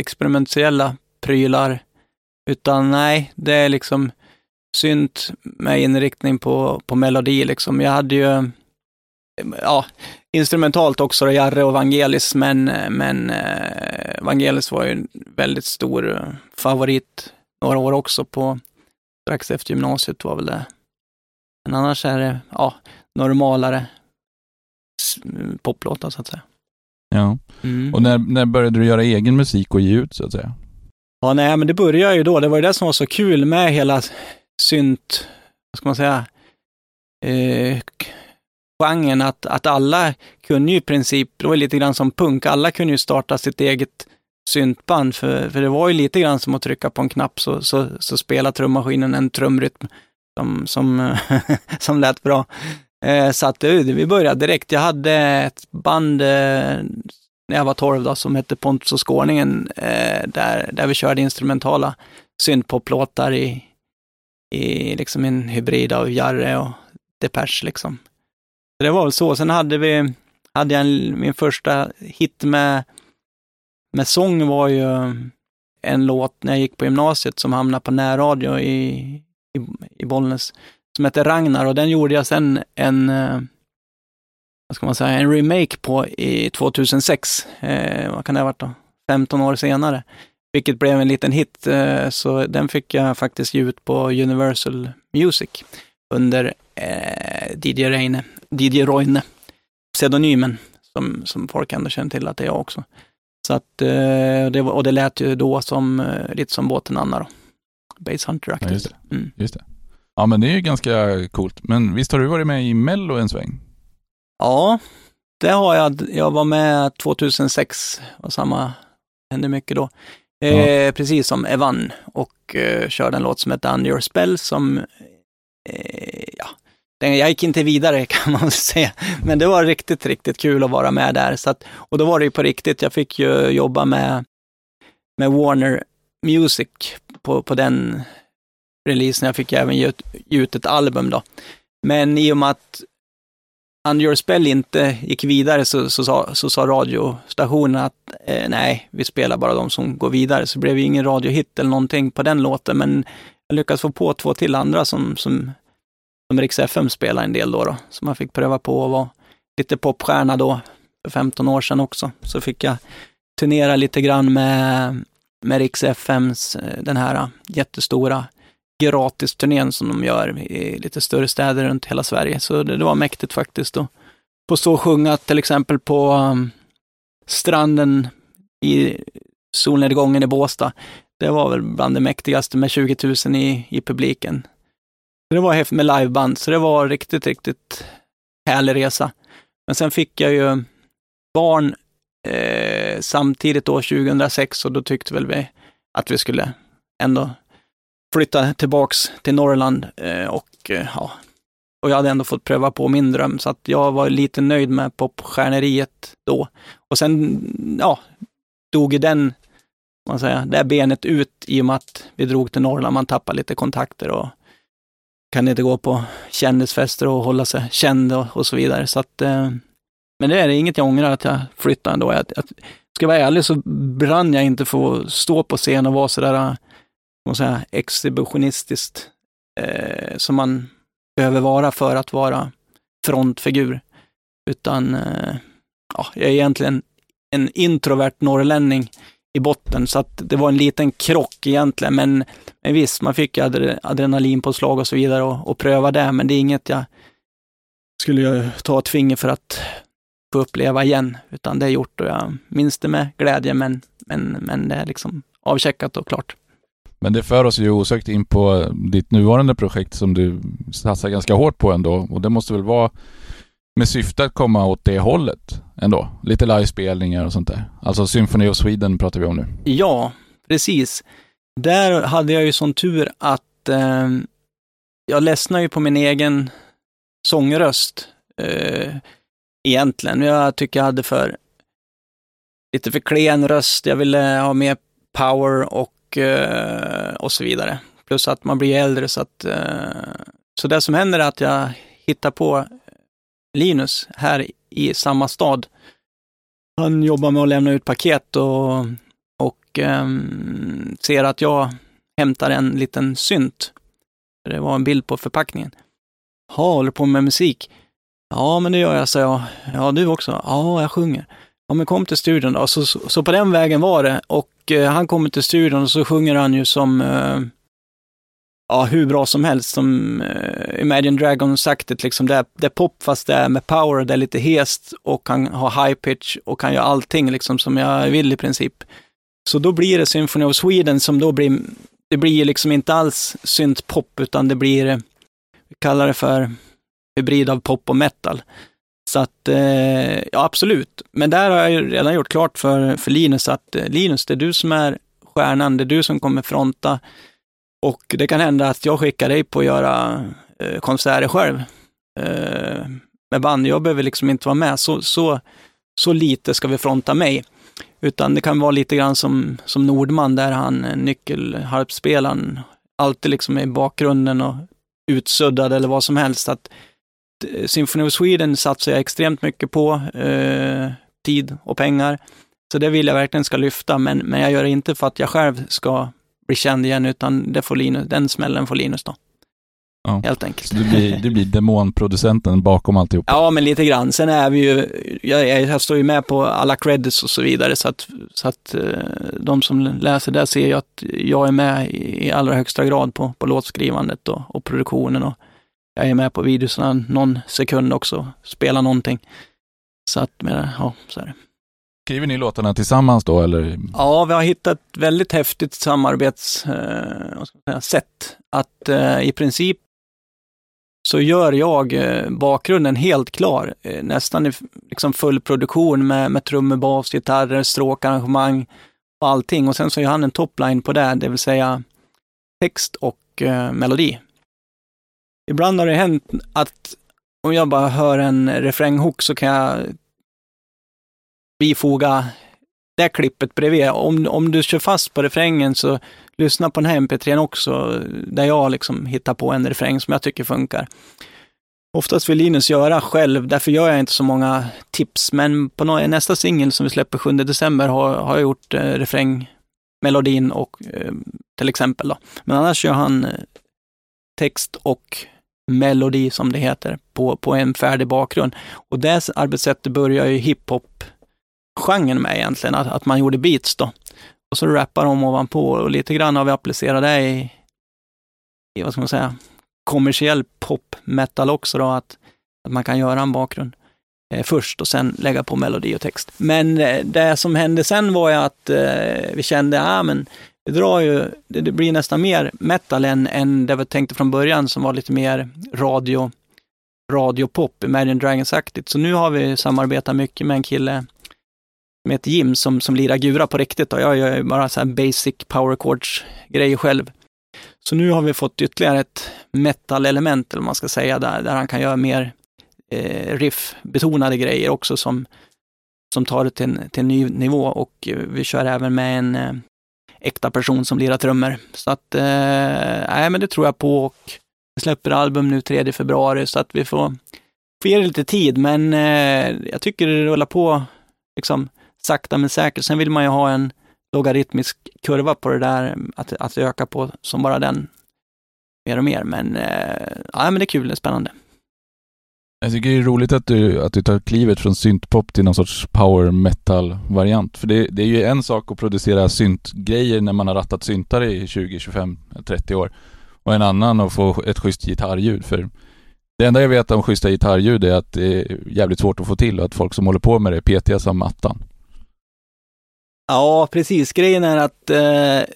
experimentella prylar, utan nej, det är liksom synt med inriktning på, på melodi liksom. Jag hade ju, ja, instrumentalt också, Jarre och Vangelis, men, men eh, Vangelis var ju en väldigt stor favorit några år också på strax efter gymnasiet var väl det. Men annars är det ja, normalare poplåtar så att säga. Ja, mm. och när, när började du göra egen musik och ge ut så att säga? Ja, nej, men det började ju då. Det var ju det som var så kul med hela synt, vad ska man säga, eh, genren, att, att alla kunde ju i princip, det var lite grann som punk, alla kunde ju starta sitt eget syntband, för, för det var ju lite grann som att trycka på en knapp så, så, så spelar trummaskinen en trumrytm som, som, som lät bra. Eh, så att eh, vi började direkt. Jag hade ett band eh, när jag var 12 då, som hette Pontus och Skåningen, eh, där, där vi körde instrumentala syntpoplåtar i, i liksom en hybrid av Jarre och Depeche liksom. Det var väl så. Sen hade vi, hade jag en, min första hit med med sång var ju en låt när jag gick på gymnasiet som hamnade på närradio i, i, i Bollnäs, som hette Ragnar och den gjorde jag sen en, eh, vad ska man säga, en remake på i 2006. Eh, vad kan det ha varit då? 15 år senare. vilket blev en liten hit. Eh, så den fick jag faktiskt ge ut på Universal Music under eh, DJ Reine, Didier Roine, pseudonymen som, som folk ändå känner till att det är jag också. Så att, eh, det, och det lät ju då som, eh, lite som båten Anna då. Base Hunter ja, just, det. Mm. just det. Ja men det är ju ganska coolt. Men visst har du varit med i Mello en sväng? Ja, det har jag. Jag var med 2006 och samma, hände mycket då. Eh, ja. Precis som Evan och eh, körde en låt som heter Under Your Spell som, eh, jag gick inte vidare kan man säga. Men det var riktigt, riktigt kul att vara med där. Så att, och då var det ju på riktigt. Jag fick ju jobba med, med Warner Music på, på den releasen. Jag fick även ge ut ett album då. Men i och med att Under Your Spell inte gick vidare så, så, sa, så sa radiostationen att eh, nej, vi spelar bara de som går vidare. Så det blev ju ingen radiohit eller någonting på den låten, men jag lyckades få på två till andra som, som, som Rix FM spelade en del då, då. Så man fick pröva på att vara lite popstjärna då, för 15 år sedan också. Så fick jag turnera lite grann med, med Rix FMs, eh, den här eh, jättestora gratisturnén som de gör i lite större städer runt hela Sverige. Så det, det var mäktigt faktiskt. att Få stå och sjunga till exempel på um, stranden i solnedgången i Båstad. Det var väl bland det mäktigaste med 20 000 i, i publiken. Det var häftigt med liveband, så det var riktigt, riktigt härlig resa. Men sen fick jag ju barn eh, samtidigt då 2006 och då tyckte väl vi att vi skulle ändå flytta tillbaks till Norrland eh, och eh, ja, och jag hade ändå fått pröva på min dröm, så att jag var lite nöjd med popstjärneriet då. Och sen, ja, dog ju den, man säger, det benet ut i och med att vi drog till Norrland. Man tappade lite kontakter och kan inte gå på kändisfester och hålla sig känd och, och så vidare. Så att, eh, men det är inget jag ångrar att jag flyttade ändå. Jag, jag, ska jag vara ärlig så brann jag inte för att stå på scen och vara sådär eh, säga, exhibitionistiskt eh, som man behöver vara för att vara frontfigur. Utan eh, ja, jag är egentligen en introvert norrlänning i botten, så att det var en liten krock egentligen. Men, men visst, man fick adrenalinpåslag och så vidare och, och pröva det, men det är inget jag skulle ta ett finger för att få uppleva igen, utan det är gjort och jag minns det med glädje, men, men, men det är liksom avcheckat och klart. Men det för oss ju osökt in på ditt nuvarande projekt som du satsar ganska hårt på ändå. Och det måste väl vara med syfte att komma åt det hållet ändå? Lite livespelningar och sånt där. Alltså Symphony of Sweden pratar vi om nu. Ja, precis. Där hade jag ju sån tur att eh, jag ledsnade ju på min egen sångröst eh, egentligen. Jag tycker jag hade för lite för klen röst. Jag ville ha mer power och och, eh, och så vidare. Plus att man blir äldre så att... Eh, så det som händer är att jag hittar på Linus här i samma stad. Han jobbar med att lämna ut paket och, och um, ser att jag hämtar en liten synt. Det var en bild på förpackningen. Ja, håller på med musik. Ja, men det gör jag, sa jag. Ja, du också? Ja, jag sjunger. Ja, men kom till studion då. Så, så, så på den vägen var det. Och eh, han kommer till studion och så sjunger han ju som, eh, ja, hur bra som helst. Som eh, Imagine Dragons sagt det, liksom, det är, det är pop fast det är med power, det är lite hest och han har high pitch och kan göra allting liksom som jag vill i princip. Så då blir det Symphony of Sweden som då blir, det blir liksom inte alls synt pop utan det blir, eh, vi kallar det för hybrid av pop och metal. Så att, eh, ja absolut. Men där har jag ju redan gjort klart för, för Linus att eh, Linus, det är du som är stjärnan, det är du som kommer fronta. Och det kan hända att jag skickar dig på att göra eh, konserter själv. Eh, med band, jag behöver liksom inte vara med. Så, så, så lite ska vi fronta mig. Utan det kan vara lite grann som, som Nordman, där han, eh, nyckelharpspelaren, alltid liksom är i bakgrunden och utsuddad eller vad som helst. Att eh, Symphony of Sweden satsar jag extremt mycket på, eh, tid och pengar. Så det vill jag verkligen ska lyfta, men, men jag gör det inte för att jag själv ska bli känd igen, utan det får Linus, den smällen får Linus då. Ja. Helt enkelt. Du blir, du blir demonproducenten bakom alltihop? Ja, men lite grann. Sen är vi ju, jag, jag står ju med på alla credits och så vidare, så att, så att eh, de som läser där ser ju att jag är med i allra högsta grad på, på låtskrivandet och, och produktionen. Och jag är med på videosarna någon sekund också, spelar någonting. Så att, ja, så är det. Skriver ni låtarna tillsammans då eller? Ja, vi har hittat ett väldigt häftigt samarbetssätt. Eh, att eh, i princip så gör jag eh, bakgrunden helt klar, eh, nästan i liksom full produktion med, med trummor, bas, gitarrer, stråkarrangemang och allting. Och sen så gör han en topline på det, det vill säga text och eh, melodi. Ibland har det hänt att om jag bara hör en refränghook så kan jag bifoga det klippet bredvid. Om, om du kör fast på refrängen så lyssna på den här mp3 också, där jag liksom hittar på en refräng som jag tycker funkar. Oftast vill Linus göra själv, därför gör jag inte så många tips, men på nästa singel som vi släpper 7 december har, har jag gjort eh, refrängmelodin och eh, till exempel då. Men annars gör han eh, text och melodi som det heter på, på en färdig bakgrund. Och det arbetssättet börjar ju hiphop genren med egentligen, att, att man gjorde beats då. Och så rappar de ovanpå och lite grann har vi applicerat det i, i vad ska man säga, kommersiell pop metal också då, att, att man kan göra en bakgrund eh, först och sen lägga på melodi och text. Men eh, det som hände sen var ju att eh, vi kände, ja men det drar ju, det, det, blir nästan mer metal än, än det vi tänkte från början som var lite mer radio, radiopop, Imagine Dragons-aktigt. Så nu har vi samarbetat mycket med en kille med ett Jim som, som lirar gura på riktigt. Då. jag gör bara så här basic power chords grejer själv. Så nu har vi fått ytterligare ett metal-element, eller man ska säga, där, där han kan göra mer eh, riff-betonade grejer också som, som tar det till en, till en ny nivå. Och eh, vi kör även med en eh, äkta person som lirar trummor. Så att, eh, nej men det tror jag på och vi släpper album nu 3 februari så att vi får, får ge det lite tid. Men eh, jag tycker det rullar på liksom sakta men säkert. Sen vill man ju ha en logaritmisk kurva på det där, att, att öka på som bara den mer och mer. Men, eh, ja, men det är kul, det är spännande. Jag tycker det är roligt att du, att du tar klivet från syntpop till någon sorts power metal-variant. För det, det, är ju en sak att producera syntgrejer när man har rattat syntare i 20, 25, 30 år. Och en annan att få ett schysst gitarrljud. För det enda jag vet om schyssta gitarrljud är att det är jävligt svårt att få till och att folk som håller på med det är petiga som attan. Ja, precis. Grejen är att eh,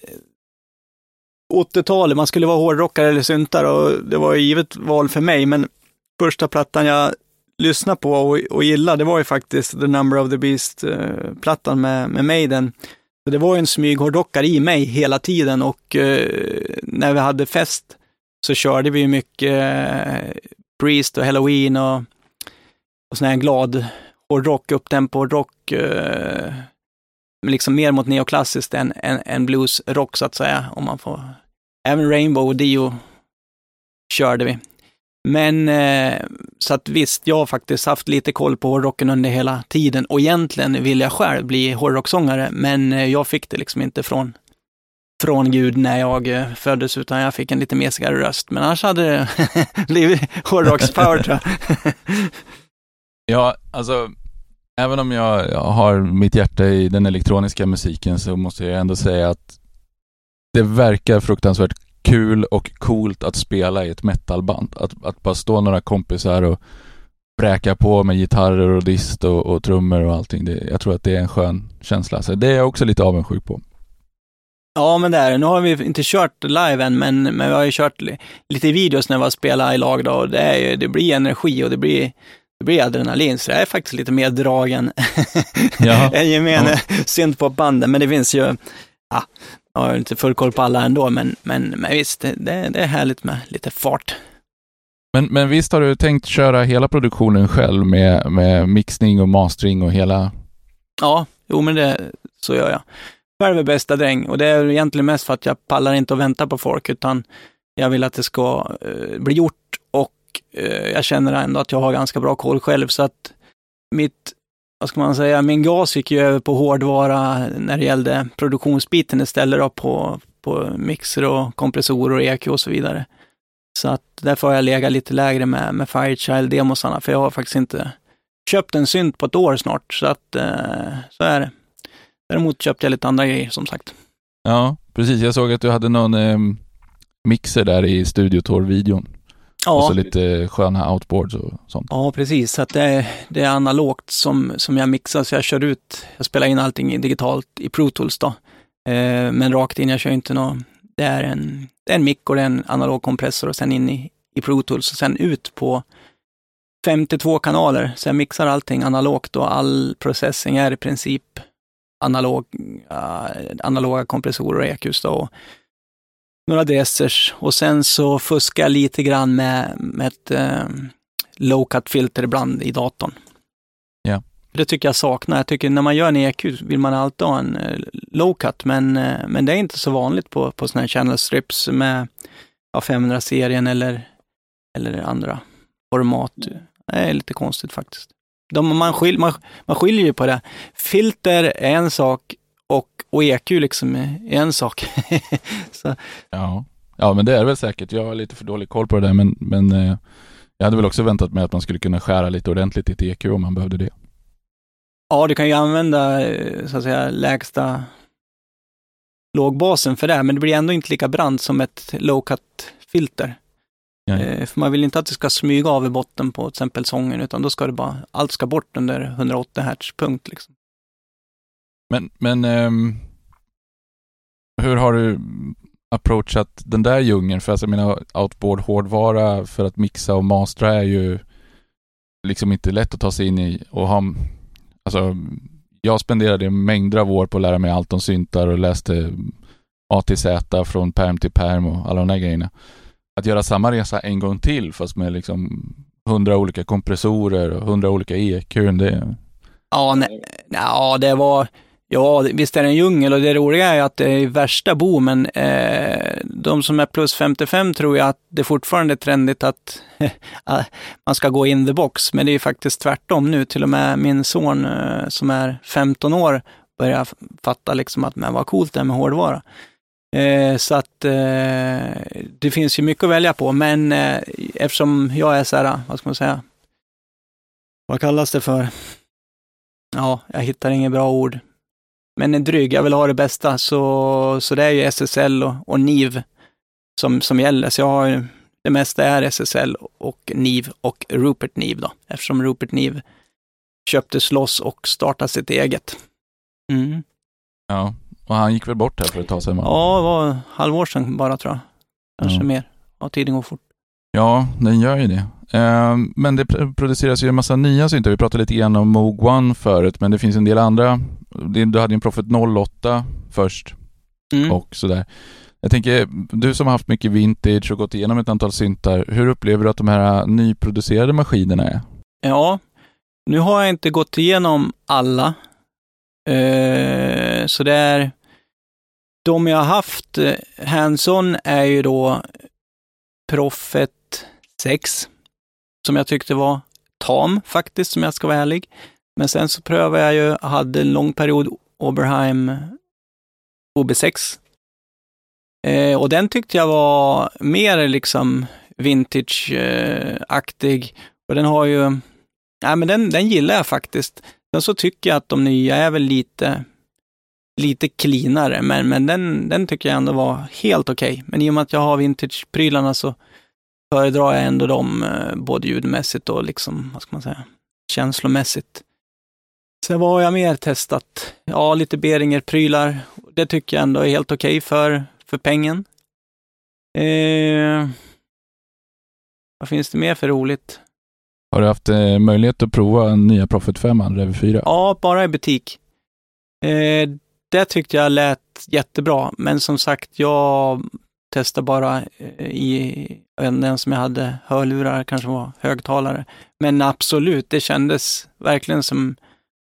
80-talet, man skulle vara hårdrockare eller syntare och det var ju givet val för mig, men första plattan jag lyssnade på och, och gillade, det var ju faktiskt The Number of the Beast-plattan eh, med, med Maiden. Så det var ju en smyghårdrockare i mig hela tiden och eh, när vi hade fest så körde vi mycket eh, Priest och Halloween och, och sån här glad hårdrock, upptempo hårdrock. Eh, liksom mer mot neoklassiskt än, än, än bluesrock så att säga. Om man får. Även Rainbow och Dio körde vi. Men eh, så att visst, jag har faktiskt haft lite koll på hårdrocken under hela tiden och egentligen vill jag själv bli hårdrocksångare, men eh, jag fick det liksom inte från, från Gud när jag eh, föddes, utan jag fick en lite mesigare röst. Men annars hade det blivit hårdrockspower tror jag. ja, alltså Även om jag har mitt hjärta i den elektroniska musiken så måste jag ändå säga att det verkar fruktansvärt kul och coolt att spela i ett metalband. Att, att bara stå några kompisar och bräka på med gitarrer och dist och, och trummor och allting. Det, jag tror att det är en skön känsla. Så det är jag också lite avundsjuk på. Ja, men det är det. Nu har vi inte kört live än, men, men vi har ju kört lite videos när vi har spelat i lag då, och det, är, det blir energi och det blir det blir adrenalin, så jag är faktiskt lite mer dragen ja. än gemene ja. synt på banden. Men det finns ju, ja, jag har inte full koll på alla ändå, men, men, men visst, det, det är härligt med lite fart. Men, men visst har du tänkt köra hela produktionen själv med, med mixning och mastering och hela? Ja, jo men det, så gör jag. Själv är bästa dräng och det är egentligen mest för att jag pallar inte att vänta på folk, utan jag vill att det ska uh, bli gjort Eh, jag känner ändå att jag har ganska bra koll själv så att mitt, vad ska man säga, min gas gick ju över på hårdvara när det gällde produktionsbiten istället då på, på mixer och kompressorer och EQ och så vidare. Så att därför har jag legat lite lägre med, med Firechild-demosarna, för jag har faktiskt inte köpt en synt på ett år snart, så att eh, så är det. Däremot köpte jag lite andra grejer som sagt. Ja, precis. Jag såg att du hade någon eh, mixer där i Studiotor-videon. Ja. Och så lite sköna outboards och sånt. Ja, precis. Så att det, är, det är analogt som, som jag mixar, så jag kör ut, jag spelar in allting digitalt i Pro Tools då. Eh, men rakt in, jag kör inte något, det är en, det är en mick och det är en analog kompressor och sen in i, i Pro Tools och sen ut på 52 kanaler. Så jag mixar allting analogt och all processing är i princip analog, uh, analoga kompressorer och EQs då, och några dressers och sen så fuskar jag lite grann med, med ett uh, low cut filter ibland i datorn. Ja. Det tycker jag saknar. Jag tycker när man gör en EQ vill man alltid ha en uh, low cut, men, uh, men det är inte så vanligt på, på sådana här channel strips med ja, 500-serien eller, eller andra format. Det är lite konstigt faktiskt. De, man, skil, man, man skiljer ju på det. Filter är en sak och, EQ liksom är en sak. Ja. ja, men det är väl säkert. Jag har lite för dålig koll på det där, men, men eh, jag hade väl också väntat mig att man skulle kunna skära lite ordentligt i ett EQ om man behövde det. Ja, du kan ju använda eh, så att säga lägsta lågbasen för det, men det blir ändå inte lika brant som ett low cut-filter. Ja. Eh, för man vill inte att det ska smyga av i botten på till exempel sången, utan då ska det bara, allt ska bort under 180 Hz, punkt. Liksom. Men, men um, hur har du approachat den där djungeln? För alltså, jag menar, outboard hårdvara för att mixa och mastra är ju liksom inte lätt att ta sig in i och ha, alltså jag spenderade mängder av år på att lära mig allt om syntar och läste A till Z från perm till perm och alla de där grejerna. Att göra samma resa en gång till fast med liksom hundra olika kompressorer och hundra olika EQ, det... Ja, nej, ja, det var... Ja, visst är det en djungel och det roliga är att det är värsta boomen. Eh, de som är plus 55 tror jag att det fortfarande är trendigt att man ska gå in the box, men det är faktiskt tvärtom nu. Till och med min son eh, som är 15 år börjar fatta liksom att men vad coolt det är med hårdvara. Eh, så att eh, det finns ju mycket att välja på, men eh, eftersom jag är så här, vad ska man säga, vad kallas det för? Ja, jag hittar inget bra ord. Men en dryg, jag vill ha det bästa, så, så det är ju SSL och, och NIV som, som gäller. Så jag har det mesta är SSL och NIV och Rupert NIV då, eftersom Rupert NIV köptes loss och startade sitt eget. Mm. Ja, och han gick väl bort här för ett tag sedan? Ja, det var halvår sedan bara tror jag. Kanske Ja. mer. Ja, tiden går fort. Ja, den gör ju det. Eh, men det pr- produceras ju en massa nya syntar. Vi pratade lite grann om Moog One förut, men det finns en del andra. Du hade ju en Prophet 08 först Mm. och sådär. Jag tänker, du som har haft mycket vintage och gått igenom ett antal syntar, hur upplever du att de här nyproducerade maskinerna är? Ja, nu har jag inte gått igenom alla. Eh, så det är de jag har haft eh, hands-on är ju då Prophet 6, som jag tyckte var tam faktiskt, som jag ska vara ärlig. Men sen så prövade jag ju, hade en lång period Oberheim OB6. Eh, och den tyckte jag var mer liksom vintage-aktig. och den har ju, nej men den, den gillar jag faktiskt. Sen så tycker jag att de nya är väl lite, lite cleanare, men, men den, den tycker jag ändå var helt okej. Men i och med att jag har vintage-prylarna så föredrar jag ändå dem, eh, både ljudmässigt och liksom, vad ska man säga, känslomässigt. Sen vad har jag mer testat? Ja, lite Behringer-prylar. Det tycker jag ändå är helt okej för, för pengen. Eh, vad finns det mer för roligt? Har du haft eh, möjlighet att prova en nya Prophet 5 Rev 4? Ja, bara i butik. Eh, det tyckte jag lät jättebra, men som sagt, jag testade bara eh, i den som jag hade hörlurar, kanske var högtalare. Men absolut, det kändes verkligen som,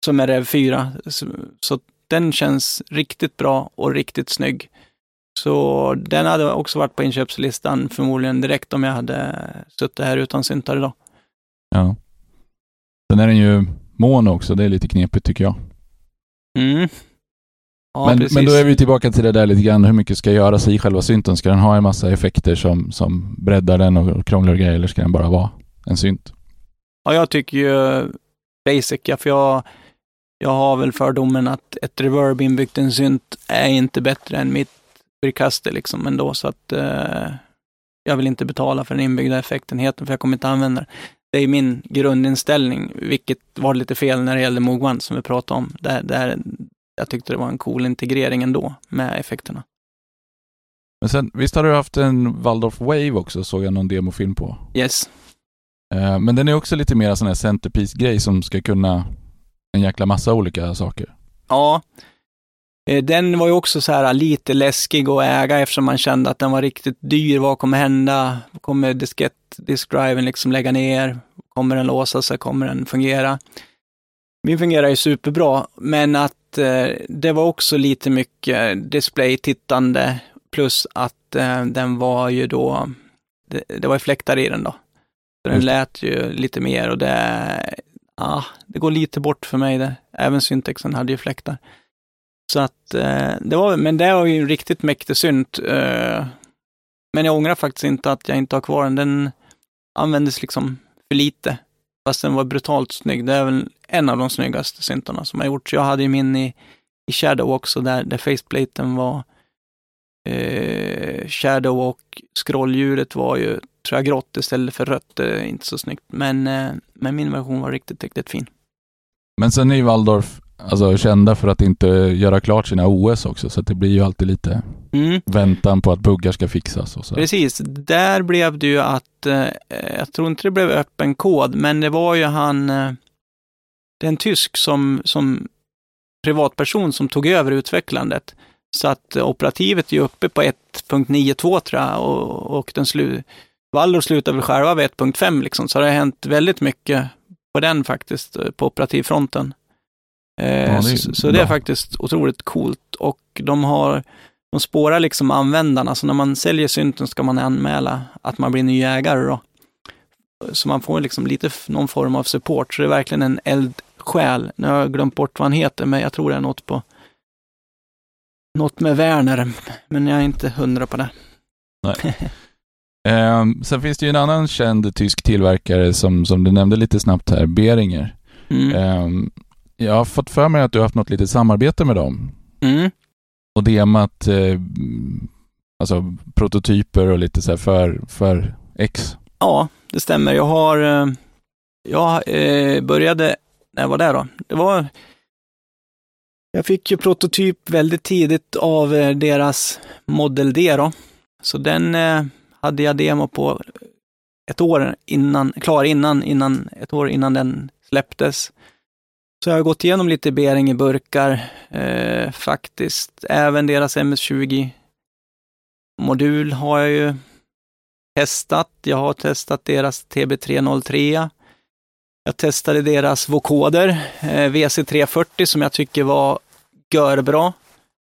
som en Rev 4. Så, så den känns riktigt bra och riktigt snygg. Så den hade också varit på inköpslistan förmodligen direkt om jag hade suttit här utan syntar idag. Ja. Sen är den ju mono också, det är lite knepigt tycker jag. Mm. Ja, men, precis. men då är vi tillbaka till det där lite grann, hur mycket ska göras i själva synten? Ska den ha en massa effekter som, som breddar den och krånglar grejer, eller ska den bara vara en synt? Ja, jag tycker ju basic, ja, för jag, jag har väl fördomen att ett reverb inbyggt i en synt är inte bättre än mitt Bricaster liksom ändå, så att eh, jag vill inte betala för den inbyggda effektenheten, för jag kommer inte använda den. Det är min grundinställning, vilket var lite fel när det gällde Moog One som vi pratade om. Där, där jag tyckte det var en cool integrering ändå med effekterna. Men sen, visst har du haft en Waldorf Wave också, såg jag någon demofilm på. Yes. Eh, men den är också lite mer sån här centerpiece-grej som ska kunna en jäkla massa olika saker. Ja. Eh, Den var ju också så här lite läskig att äga eftersom man kände att den var riktigt dyr. Vad kommer hända? Kommer diskett, diskdriven liksom lägga ner? Kommer den låsa sig? Kommer den fungera? Min fungerar ju superbra, men att eh, det var också lite mycket display-tittande plus att eh, den var ju då, det, det var ju fläktar i den då. Så den lät ju lite mer och det, ja, det går lite bort för mig det. Även Syntexen hade ju fläktar. Så att eh, det var, men det var ju en riktigt mäktig synt. Eh, men jag ångrar faktiskt inte att jag inte har kvar den. Den användes liksom för lite. Fast den var brutalt snygg. Det är väl en av de snyggaste syntarna som har gjorts. Jag hade ju min i, i Shadow också, där, där faceplaten var eh, Shadow och scrolldjuret var ju, tror jag, grått istället för rött. Det är inte så snyggt. Men, eh, men min version var riktigt, riktigt fin. Men sen i Waldorf alltså, kända för att inte göra klart sina OS också, så det blir ju alltid lite Mm. väntan på att buggar ska fixas och så. Precis, där blev det ju att, eh, jag tror inte det blev öppen kod, men det var ju han, eh, det är en tysk som, som privatperson som tog över utvecklandet. Så att operativet är uppe på 1.92 tror jag och, och den slu, Valor slutar väl själva vid 1.5 liksom, så det har hänt väldigt mycket på den faktiskt, eh, på operativfronten. Eh, Ja, det är så, så det är bra. faktiskt otroligt coolt och de har de spårar liksom användarna, så när man säljer synten ska man anmäla att man blir ny ägare då. Så man får liksom lite någon form av support, så det är verkligen en eldsjäl. Nu har jag glömt bort vad han heter, men jag tror det är något på något med Werner, men jag är inte hundra på det. Ehm, sen finns det ju en annan känd tysk tillverkare som, som du nämnde lite snabbt här, Beringer. Mm. Ehm, jag har fått för mig att du har haft något litet samarbete med dem Mm. och demat eh, alltså prototyper och lite så här för, för X. Ja, det stämmer. Jag har, eh, jag eh, började, när var det då? Det var, jag fick ju prototyp väldigt tidigt av eh, deras Model D då. Så den eh, hade jag demo på ett år innan, klar innan, innan, ett år innan den släpptes. Så jag har gått igenom lite Bering i burkar, eh, faktiskt. Även deras MS20-modul har jag ju testat. Jag har testat deras TB303. Jag testade deras vokoder, eh, VC340, som jag tycker var görbra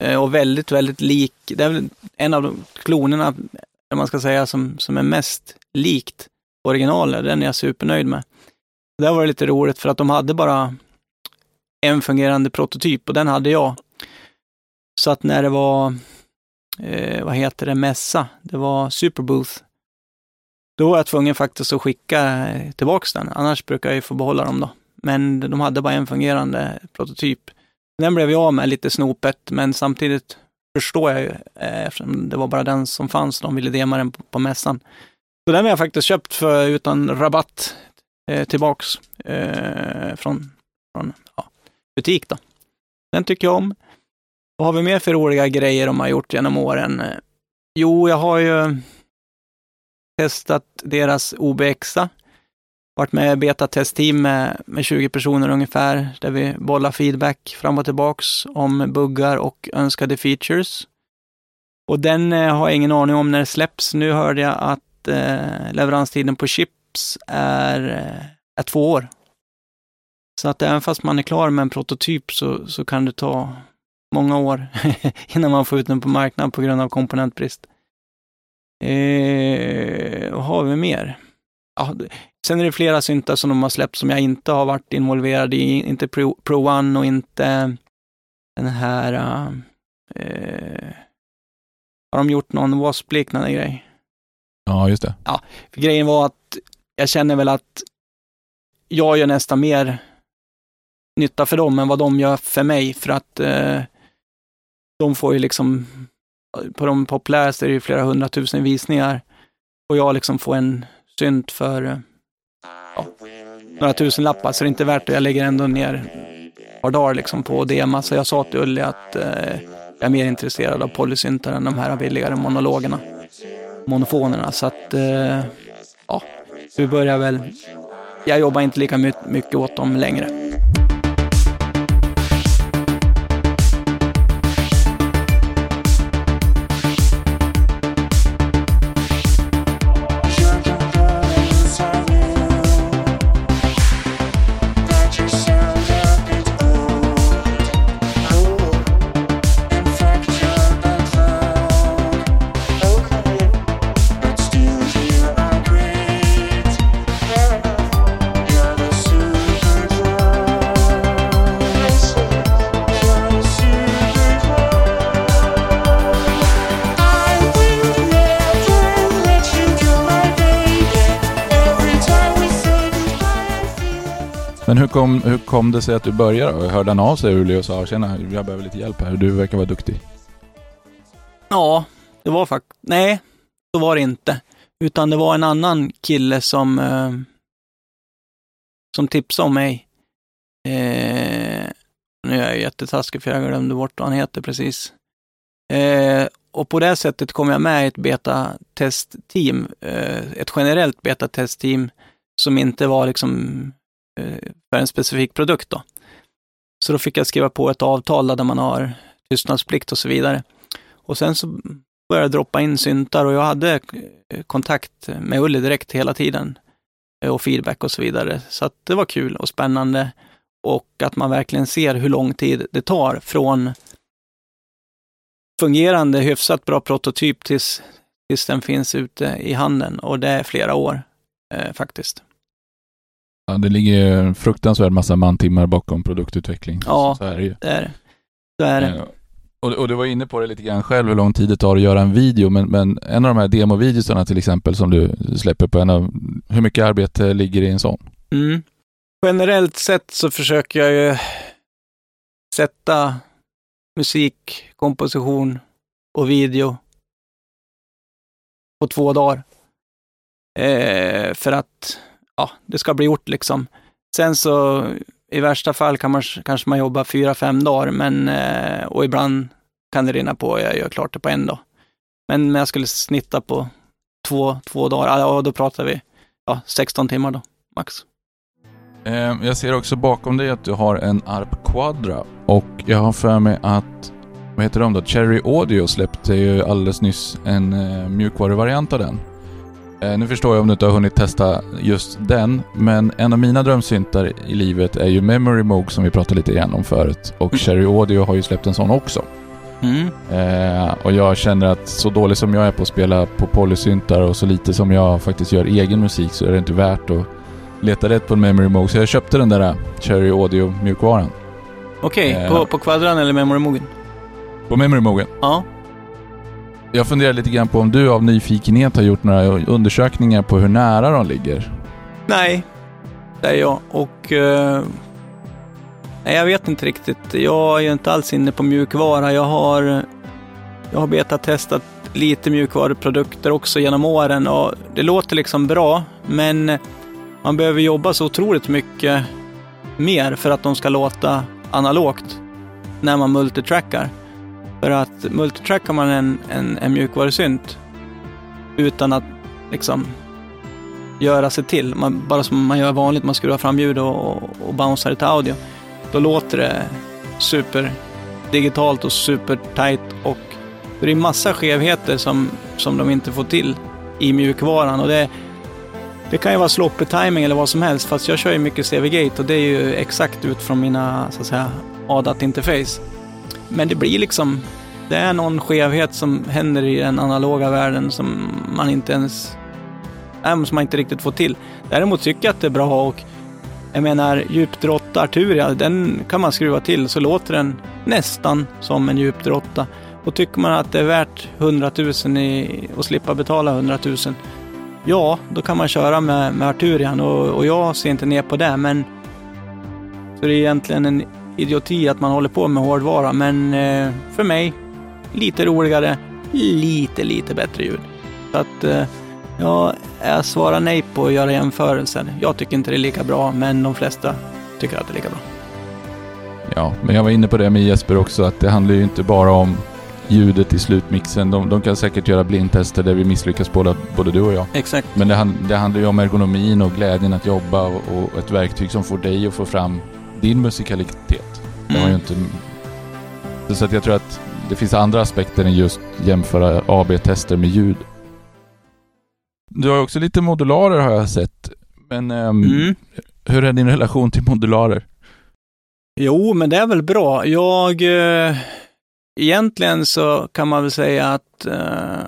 eh, och väldigt, väldigt lik. Det är väl en av de klonerna, eller man ska säga, som, som är mest likt originalet. Den är jag supernöjd med. Det var lite roligt för att de hade bara en fungerande prototyp och den hade jag. Så att när det var, eh, vad heter det, mässa, det var Superbooth, då var jag tvungen faktiskt att skicka eh, tillbaks den, annars brukar jag ju få behålla dem då. Men de hade bara en fungerande prototyp. Den blev jag av med lite snopet, men samtidigt förstår jag ju, eh, eftersom det var bara den som fanns, de ville dema den på, på mässan. Så den har jag faktiskt köpt för, utan rabatt eh, tillbaks eh, från, från butik då. Den tycker jag om. Vad har vi mer för roliga grejer de har gjort genom åren? Jo, jag har ju testat deras OBXa. Varit med i betatestteam med, med 20 personer ungefär, där vi bollar feedback fram och tillbaks om buggar och önskade features. Och den eh, har jag ingen aning om när det släpps. Nu hörde jag att eh, leveranstiden på chips är, eh, är två år. Så att även fast man är klar med en prototyp så, så kan det ta många år innan man får ut den på marknaden på grund av komponentbrist. Eh, vad har vi mer? Ja, sen är det flera syntar som de har släppt som jag inte har varit involverad i. Inte Pro, Pro One och inte den här Eh, har de gjort någon W.A.S.P-liknande grej? Ja, just det. För grejen var att jag känner väl att jag gör nästan mer nytta för dem än vad de gör för mig. För att eh, de får ju liksom, på de populäraste är det ju flera hundratusen visningar. Och jag liksom får en synt för eh, ja, några tusen lappar, så det är inte värt det. Jag lägger ändå ner ett par dagar liksom på att dema. Så jag sa till Ulli att eh, jag är mer intresserad av polysyntar än de här billigare monologerna, monofonerna. Så att, eh, ja, vi börjar väl, jag jobbar inte lika my- mycket åt dem längre. Kom, hur kom det sig att du började? Hörde han av sig Uli och sa tjena, jag behöver lite hjälp här. Du verkar vara duktig. Ja, det var faktiskt, nej, så var det inte. Utan det var en annan kille som, eh, som tipsade om mig. Eh, nu är jag jättetaskig för jag glömde bort vad han heter precis. Eh, och på det sättet kom jag med i ett betatestteam, eh, ett generellt betatestteam som inte var liksom Eh, för en specifik produkt. Då. Så då fick jag skriva på ett avtal där man har tystnadsplikt och så vidare. Och sen så började jag droppa in syntar och jag hade eh, kontakt med Ulli direkt hela tiden eh, och feedback och så vidare. Så att det var kul och spännande och att man verkligen ser hur lång tid det tar från fungerande, hyfsat bra prototyp tills, tills den finns ute i handeln och det är flera år eh, faktiskt. Ja, det ligger en fruktansvärd massa mantimmar bakom produktutveckling. Ja. Så är det ju. Det är det. Så är det. Eh, Och, och du var inne på det lite grann själv hur lång tid det tar att göra en video, men, men en av de här demovideosarna till exempel som du släpper på en av, hur mycket arbete ligger i en sån? Mm. Generellt sett så försöker jag ju sätta musik, komposition och video på två dagar. Eh, för att ja, det ska bli gjort liksom. Sen så i värsta fall kan man, kanske man jobba fyra, fem dagar, men eh, och ibland kan det rinna på och jag gör klart det på en dag. Men när jag skulle snitta på två, två dagar, ah, ja då pratar vi ja, 16 timmar då, max. Eh, jag ser också bakom dig att du har en ARP Quadra och jag har för mig att, vad heter de då? Cherry Audio släppte ju alldeles nyss en eh, mjukvaruvariant av den. Eh, Nu förstår jag om du inte har hunnit testa just den, men en av mina drömsyntar i livet är ju Memory Moog som vi pratade lite grann om förut och Mm. Cherry Audio har ju släppt en sån också. Mm. Eh, och jag känner att så dålig som jag är på att spela på polysyntar och så lite som jag faktiskt gör egen musik så är det inte värt att leta rätt på en Memory Moog. Så jag köpte den där eh, Cherry Audio mjukvaran. Okej, Eh. på, på kvadran eller memory mogen? På Memory Moogen. Ja. Jag funderar lite grann på om du av nyfikenhet har gjort några undersökningar på hur nära de ligger. Nej, det är jag. Och eh, nej, jag vet inte riktigt. Jag är ju inte alls inne på mjukvara. Jag har, jag har betatestat lite mjukvaruprodukter också genom åren och det låter liksom bra, men man behöver jobba så otroligt mycket mer för att de ska låta analogt när man multitrackar. För att multitrackar man en, en, en mjukvarusynt utan att liksom göra sig till, man, bara som man gör vanligt, man skruvar fram ljud och, och, och bouncear det till audio, då låter det super digitalt och super tight och det är massa skevheter som, som de inte får till i mjukvaran och det, det kan ju vara sloppy timing eller vad som helst, fast jag kör ju mycket CV-gate och det är ju exakt ut från mina, så att säga, ADAT-interface. Men det blir liksom, det är någon skevhet som händer i den analoga världen som man inte ens, som man inte riktigt får till. Däremot tycker jag att det är bra och jag menar djupdrott Arturia, den kan man skruva till så låter den nästan som en djupdrotta. Och tycker man att det är värt 100 000 i, och slippa betala 100 000, ja, då kan man köra med, med Arturian och, och jag ser inte ner på det, men så det är egentligen en idioti att man håller på med hårdvara, men eh, för mig, lite roligare, lite, lite bättre ljud. Så att eh, ja, jag svarar nej på att göra jämförelser. Jag tycker inte det är lika bra, men de flesta tycker att det är lika bra. Ja, men jag var inne på det med Jesper också, att det handlar ju inte bara om ljudet i slutmixen. De, de kan säkert göra blindtester där vi misslyckas båda, både du och jag. Exakt. Men det, det handlar ju om ergonomin och glädjen att jobba och, och, ett verktyg som får dig att få fram din musikalitet. Det var ju Mm. inte... Så att jag tror att det finns andra aspekter än just jämföra AB-tester med ljud. Du har ju också lite modularer har jag sett. Men ehm, Mm. hur är din relation till modularer? Jo, men det är väl bra. Jag... Eh, egentligen så kan man väl säga att eh,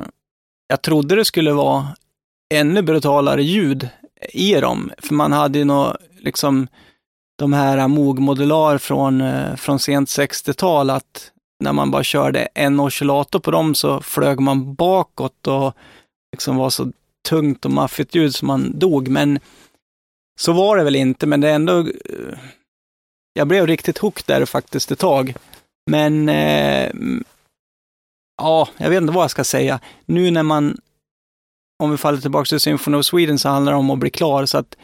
jag trodde det skulle vara ännu brutalare ljud i dem. För man hade ju nå liksom de här Moog-modular från, eh, från sent 60-tal, att när man bara körde en oscillator på dem så flög man bakåt och liksom var så tungt och maffigt ljud som man dog. Men så var det väl inte, men det är ändå... Eh, jag blev riktigt hooked där faktiskt ett tag. Men... Eh, ja, jag vet inte vad jag ska säga. Nu när man... Om vi faller tillbaka till Symphony of Sweden så handlar det om att bli klar, så att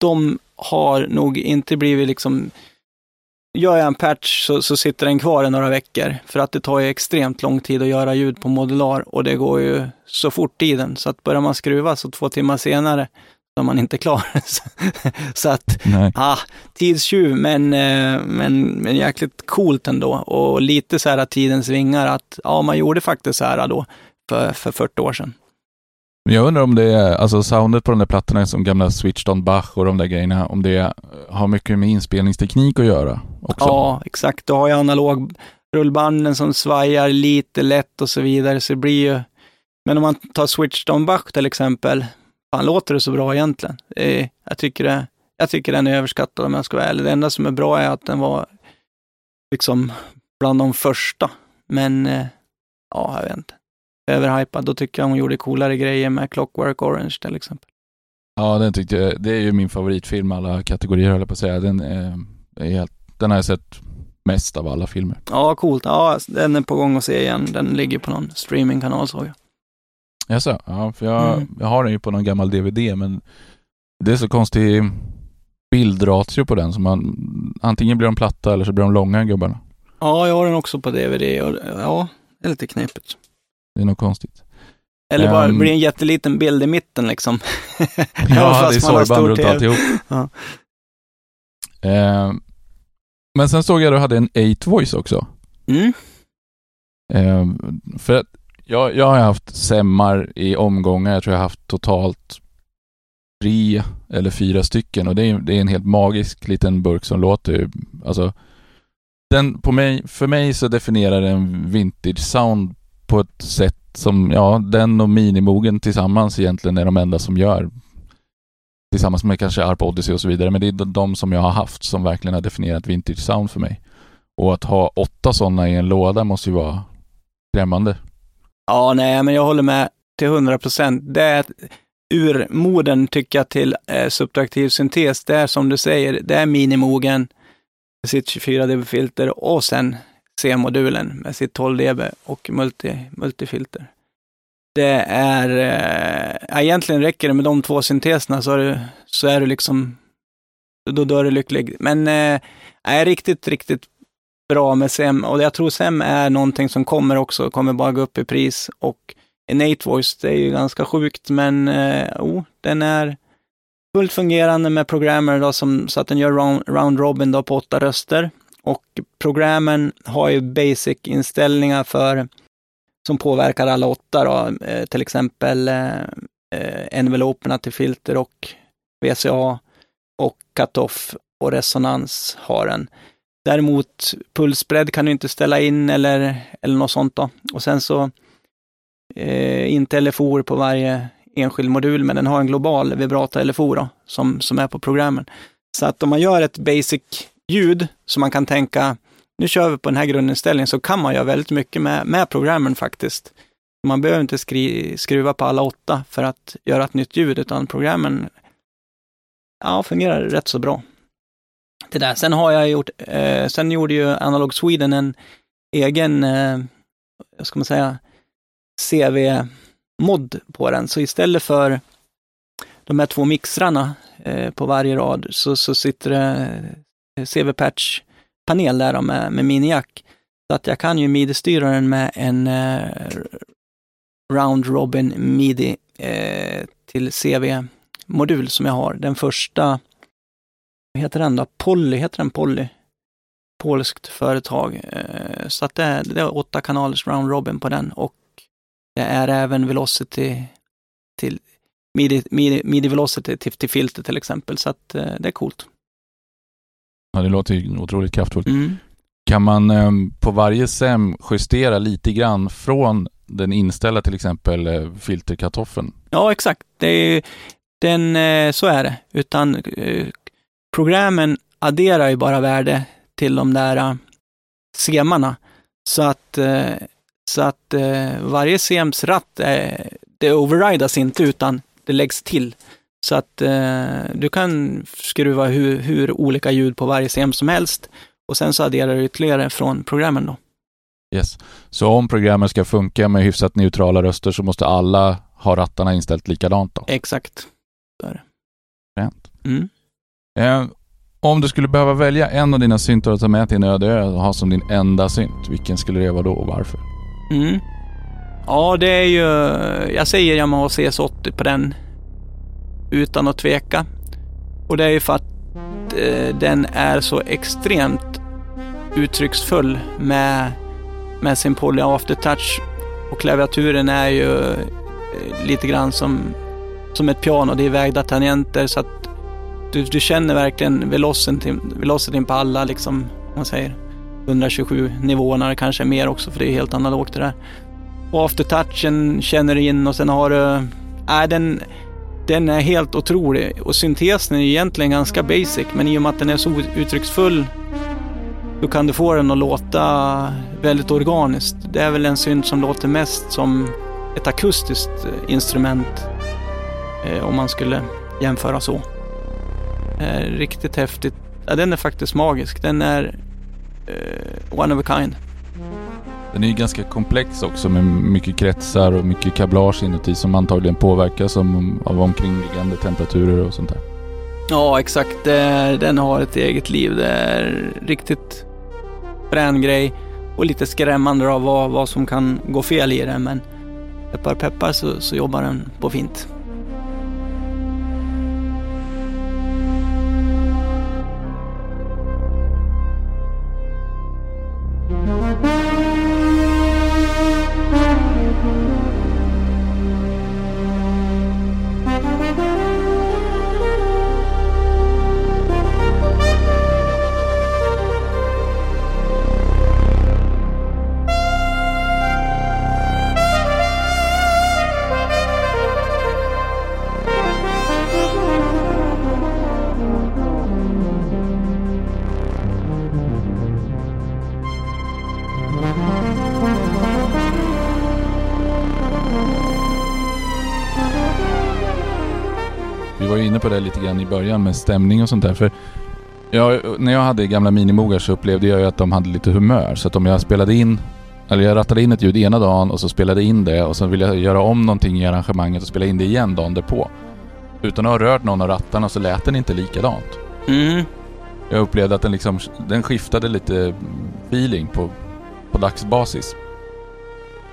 de har nog inte blivit liksom... Gör jag en patch så, så sitter den kvar i några veckor, för att det tar ju extremt lång tid att göra ljud på modular och det går ju så fort tiden, så att börjar man skruva så två timmar senare så är man inte klar. så att, Nej. ah, tidstjuv, men, eh, men, men jäkligt coolt ändå. Och lite så här tidens vingar, att ja, man gjorde faktiskt så här då för, för 40 år sedan. Men jag undrar om det är, alltså soundet på de där plattorna som gamla Switched on Bach och de där grejerna, om det har mycket med inspelningsteknik att göra också? Ja, exakt. Du har ju analog rullbanden som svajar lite lätt och så vidare, så det blir ju... Men om man tar Switched on Bach till exempel, fan låter det så bra egentligen? Är, jag, tycker det, jag tycker den är överskattad om jag ska vara ärlig. Det enda som är bra är att den var liksom bland de första. Men, eh, ja, jag vet inte. Överhypad. Då tycker jag hon gjorde coolare grejer med Clockwork Orange till exempel. Ja, den tyckte jag, det är ju min favoritfilm alla kategorier höll jag på att säga. Den, är, är helt, den har jag sett mest av alla filmer. Ja, coolt. Ja, den är på gång att se igen. Den ligger på någon streamingkanal såg jag. Jaså? Ja, för jag, Mm. jag har den ju på någon gammal DVD, men det är så konstig bildratio på den, så man antingen blir de platta eller så blir de långa gubbarna. Ja, jag har den också på DVD och ja, det är lite knepigt. Det är nog konstigt. Eller bara Ehm. blir en jätteliten bild i mitten liksom. Ja, det är sorgband runt alltihop. Ja. Eh, men sen såg jag att du hade en 8 voice också. Mm. Eh, för att jag, jag har haft semmar i omgångar. Jag tror jag har haft totalt tre eller fyra stycken och det är, det är en helt magisk liten burk som låter alltså den på mig, för mig så definierar den vintage sound på ett sätt som, ja, den och minimogen tillsammans egentligen är de enda som gör. Tillsammans med kanske Arp Odyssey och så vidare, men det är de- som jag har haft som verkligen har definierat vintage sound för mig. Och att ha åtta sådana i en låda måste ju vara skrämmande. Ja, nej, men jag håller med till 100 procent. Det är urmoden tycker jag till eh, subtraktiv syntes. Det är som du säger, det är minimogen, med sitt 24 dB-filter och sen C-modulen med sitt 12 dB och multi, multifilter. Det är, eh, egentligen räcker det med de två synteserna så är du, så är du liksom, då, då är du lycklig. Men eh, är riktigt, riktigt bra med SEM och jag tror SEM är någonting som kommer också, kommer bara gå upp i pris och Innate Voice, det är ju ganska sjukt, men eh, oh, den är fullt fungerande med programmer då, som, så att den gör round, round robin då på åtta röster. Och programmen har ju basic-inställningar för som påverkar alla åtta då, eh, till exempel eh, eh enveloperna till filter och VCA och cut-off och resonans har den. Däremot pulsbredd kan du inte ställa in eller, eller något sånt då. Och sen så eh, inte LFO på varje enskild modul, men den har en global vibrata LFO då, som, som är på programmen. Så att om man gör ett basic ljud som man kan tänka nu kör vi på den här grundinställningen, så kan man göra väldigt mycket med, med programmen faktiskt. Man behöver inte skri, skruva på alla åtta för att göra ett nytt ljud, utan programmen ja, fungerar rätt så bra. Det där. Sen har jag gjort, eh, sen gjorde ju Analog Sweden en egen, eh, vad ska man säga, CV-mod på den. Så istället för de här två mixrarna eh, på varje rad så, så sitter det CV-patch-panel där med, med minijack. Så att jag kan ju midi-styra den med en eh, Round Robin Midi eh, till CV-modul som jag har. Den första, vad heter den då? Polly, heter den Polly? Polskt företag. Eh, så att det är, det är åtta kanalers Round Robin på den och det är även Velocity till midi, midi, midi Velocity till, till filter till exempel. Så att eh, det är coolt. Ja, det låter ju otroligt kraftfullt. Mm. Kan man eh, på varje SEM justera lite grann från den inställda till exempel eh, filterkartoffeln? Ja, exakt. Det är, den, eh, så är det. Utan eh, programmen adderar ju bara värde till de där uh, semarna. Så att, så att varje sems ratt, det overridas inte utan det läggs till. Så att du kan skruva hur, hur, olika ljud på varje sem som helst och sen så adderar du ytterligare från programmen då. Yes. Så om programmen ska funka med hyfsat neutrala röster så måste alla ha rattarna inställt likadant då? Exakt. Så är det. Fränt. Mm. Eh, om du skulle behöva välja en av dina syntar att ta med till en öde ö och ha som din enda synt, vilken skulle det vara då och varför? Mm. Ja, det är ju... Jag säger Yamaha CS80 på den utan att tveka. Och det är ju för att eh, den är så extremt uttrycksfull med, med sin poly aftertouch. Och klaviaturen är ju eh, lite grann som, som ett piano. Det är vägda tangenter så att du, du känner verkligen velocityn, velocityn på alla, liksom, man säger 127 nivåerna, kanske mer också för det är helt analogt det där. Och aftertouchen känner du in och sen har du, äh, den, den är helt otrolig och syntesen är egentligen ganska basic men i och med att den är så uttrycksfull då kan du få den att låta väldigt organiskt. Det är väl en synt som låter mest som ett akustiskt eh, instrument eh, om man skulle jämföra så. Eh, riktigt häftigt. Ja, den är faktiskt magisk. Den är eh, one of a kind. Den är ju ganska komplex också med mycket kretsar och mycket kablage inuti som antagligen påverkas av omkringliggande temperaturer och sånt där. Ja, exakt. Den har ett eget liv. Det är riktigt frän grej och lite skrämmande av vad, vad som kan gå fel i den. Men peppar peppar så, så jobbar den på fint. Inne på det lite grann i början med stämning och sånt där. För jag, när jag hade gamla minimogar så upplevde jag ju att de hade lite humör. Så att om jag spelade in, eller jag rattade in ett ljud ena dagen och så spelade in det och så ville jag göra om någonting i arrangemanget och spela in det igen dagen därpå. Utan att ha rört någon av rattarna så lät den inte likadant. Mm. Jag upplevde att den liksom, den skiftade lite feeling på, på dagsbasis.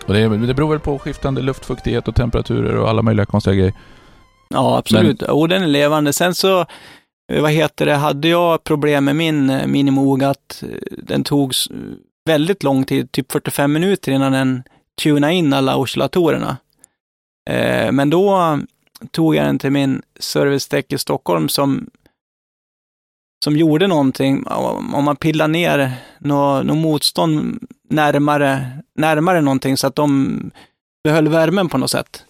Och det, det beror väl på skiftande luftfuktighet och temperaturer och alla möjliga konstiga grejer. Ja, absolut. Men... Och den är levande. Sen så, eh, vad heter det, hade jag problem med min eh, Minimoog att eh, den tog väldigt lång tid, typ 45 minuter innan den tunade in alla oscillatorerna. Men då tog jag den till min servicetech i Stockholm som, som gjorde någonting. Om man pillar ner något, något motstånd närmare, närmare någonting så att de behöll värmen på något sätt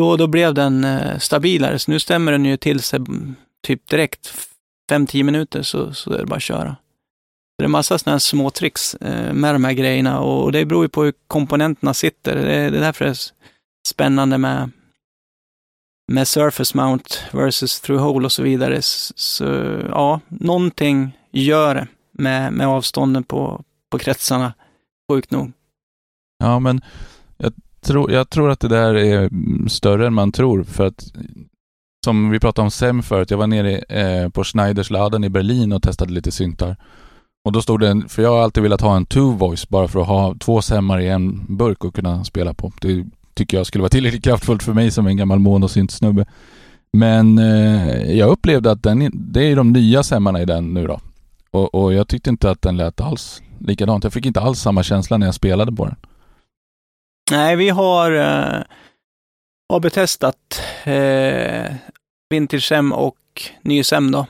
då, då blev den eh, stabilare. Så nu stämmer den ju till sig typ direkt. 5-10 minuter så, så är det bara att köra. Det är massa sådana här små tricks eh, med de här grejerna och det beror ju på hur komponenterna sitter. Det är, det är därför det är spännande med, med surface mount versus through hole och så vidare. Så, så ja, någonting gör det med, med avstånden på, på kretsarna, sjukt nog. Ja, men jag tror, jag tror att det där är mm, större än man tror för att som vi pratade om SEM förut, jag var nere eh, på Schneidersladen i Berlin och testade lite syntar. Och då stod det, en, för jag har alltid velat ha en two voice bara för att ha två semmar i en burk och kunna spela på. Det tycker jag skulle vara tillräckligt kraftfullt för mig som en gammal monosynt-snubbe. Men eh, jag upplevde att den, det är de nya semmarna i den nu då. Och, och, jag tyckte inte att den lät alls likadant. Jag fick inte alls samma känsla när jag spelade på den. Nej, vi har, eh, AB-testat eh, Vintage Sem och ny Sem då.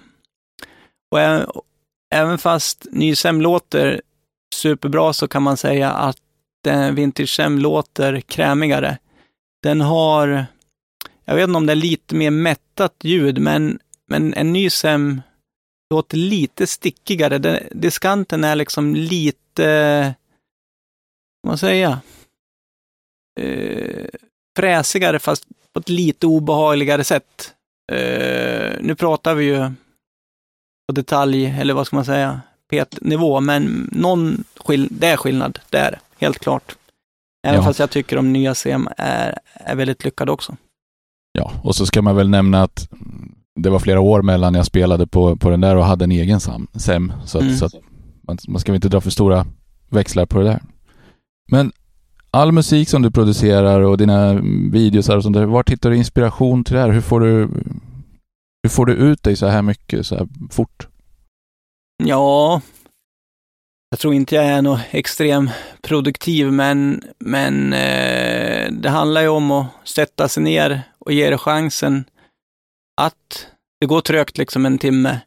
Och ä, även fast ny Sem låter superbra så kan man säga att eh, Vintage Sem låter krämigare. Den har, jag vet inte om det är lite mer mättat ljud, men, men en ny Sem låter lite stickigare. Den, diskanten är liksom lite, vad man säga, eh, fräsigare fast på ett lite obehagligare sätt. Eh, nu pratar vi ju på detalj, eller vad ska man säga, pet-nivå, men någon skill det är skillnad, det är det, helt klart. Även ja. fast jag tycker de nya CM är, är väldigt lyckade också. Ja, och så ska man väl nämna att det var flera år mellan jag spelade på, på den där och hade en egen sam, SEM. Så, att, mm. så att man, man, ska väl inte dra för stora växlar på det där. Men all musik som du producerar och dina videos och sånt där, var hittar du inspiration till det här? Hur får du, hur får du ut dig så här mycket så här fort? Ja, jag tror inte jag är något extrem produktiv, men, men eh, det handlar ju om att sätta sig ner och ge det chansen att det går trögt liksom en timme,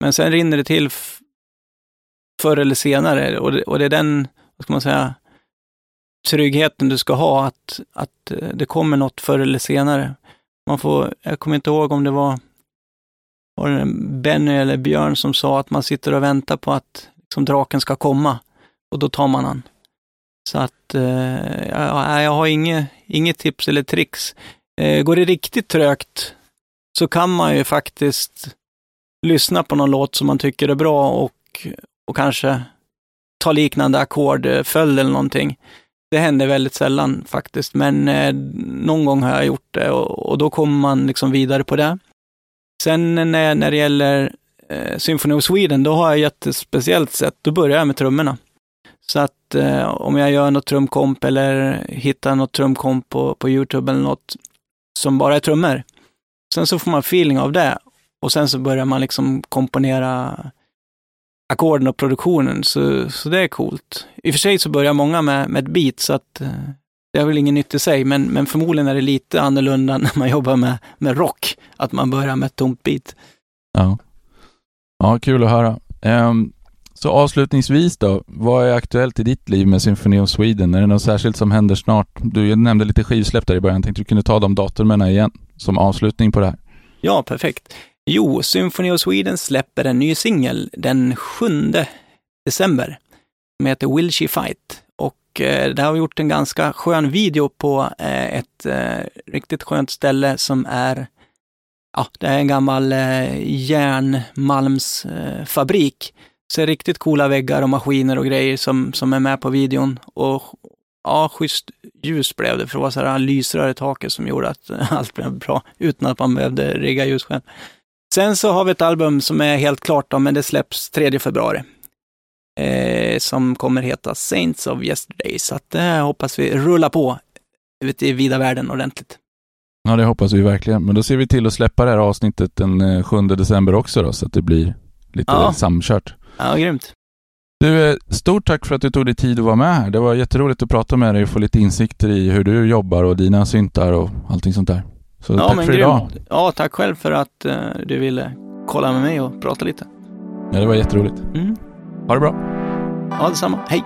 men sen rinner det till förr eller senare och det, och det är den, vad ska man säga, tryggheten du ska ha, att, att eh, det kommer något förr eller senare. Man får, jag kommer inte ihåg om det var, var det Benny eller Björn som sa att man sitter och väntar på att liksom, draken ska komma och då tar man han. Så att eh, jag, jag har inget, inget tips eller tricks. Eh, går det riktigt trögt så kan man ju faktiskt lyssna på någon låt som man tycker är bra och, och kanske ta liknande ackordföljd eller någonting. Det händer väldigt sällan faktiskt, men eh, någon gång har jag gjort det och, och, då kommer man liksom vidare på det. Sen när, när det gäller eh, Symphony of Sweden, då har jag ett speciellt sätt. Då börjar jag med trummorna. Så att eh, om jag gör något trumkomp eller hittar något trumkomp på, på Youtube eller något som bara är trummor. Sen så får man feeling av det och sen så börjar man liksom komponera ackorden och produktionen, så, så det är coolt. I och för sig så börjar många med, med ett beat, så att eh, det är väl inget nytt i sig, men, men förmodligen är det lite annorlunda när man jobbar med, med rock, att man börjar med ett tomt beat. Ja, ja kul att höra. Um, så avslutningsvis då, vad är aktuellt i ditt liv med Symphony of Sweden? Är det något särskilt som händer snart? Du nämnde lite skivsläpp där i början, tänkte du kunde ta de datumen igen som avslutning på det här. Ja, perfekt. Jo, Symphony of Sweden släpper en ny singel den 7 december som heter Will She Fight. Och eh, där har vi gjort en ganska skön video på eh, ett eh, riktigt skönt ställe som är Ja, det är en gammal eh, järnmalmsfabrik. Eh, så riktigt coola väggar och maskiner och grejer som, som är med på videon. Och ja, schysst ljus blev det, för det var så här lysrör i taket som gjorde att allt blev bra, utan att man behövde rigga ljus själv. Sen så har vi ett album som är helt klart, då, men det släpps 3 februari. Eh, som kommer heta Saints of Yesterday, så att det eh, hoppas vi rullar på ute i vida världen ordentligt. Ja, det hoppas vi verkligen. Men då ser vi till att släppa det här avsnittet den 7 eh, december också då, så att det blir lite ja. samkört. Ja, grymt. Du, eh, stort tack för att du tog dig tid att vara med här. Det var jätteroligt att prata med dig och få lite insikter i hur du jobbar och dina syntar och allting sånt där. Så ja, tack men för grym. idag. Ja, tack själv för att eh, du ville kolla med mig och prata lite. Ja, det var jätteroligt. Mm. Ha det bra. Ja, detsamma. Hej.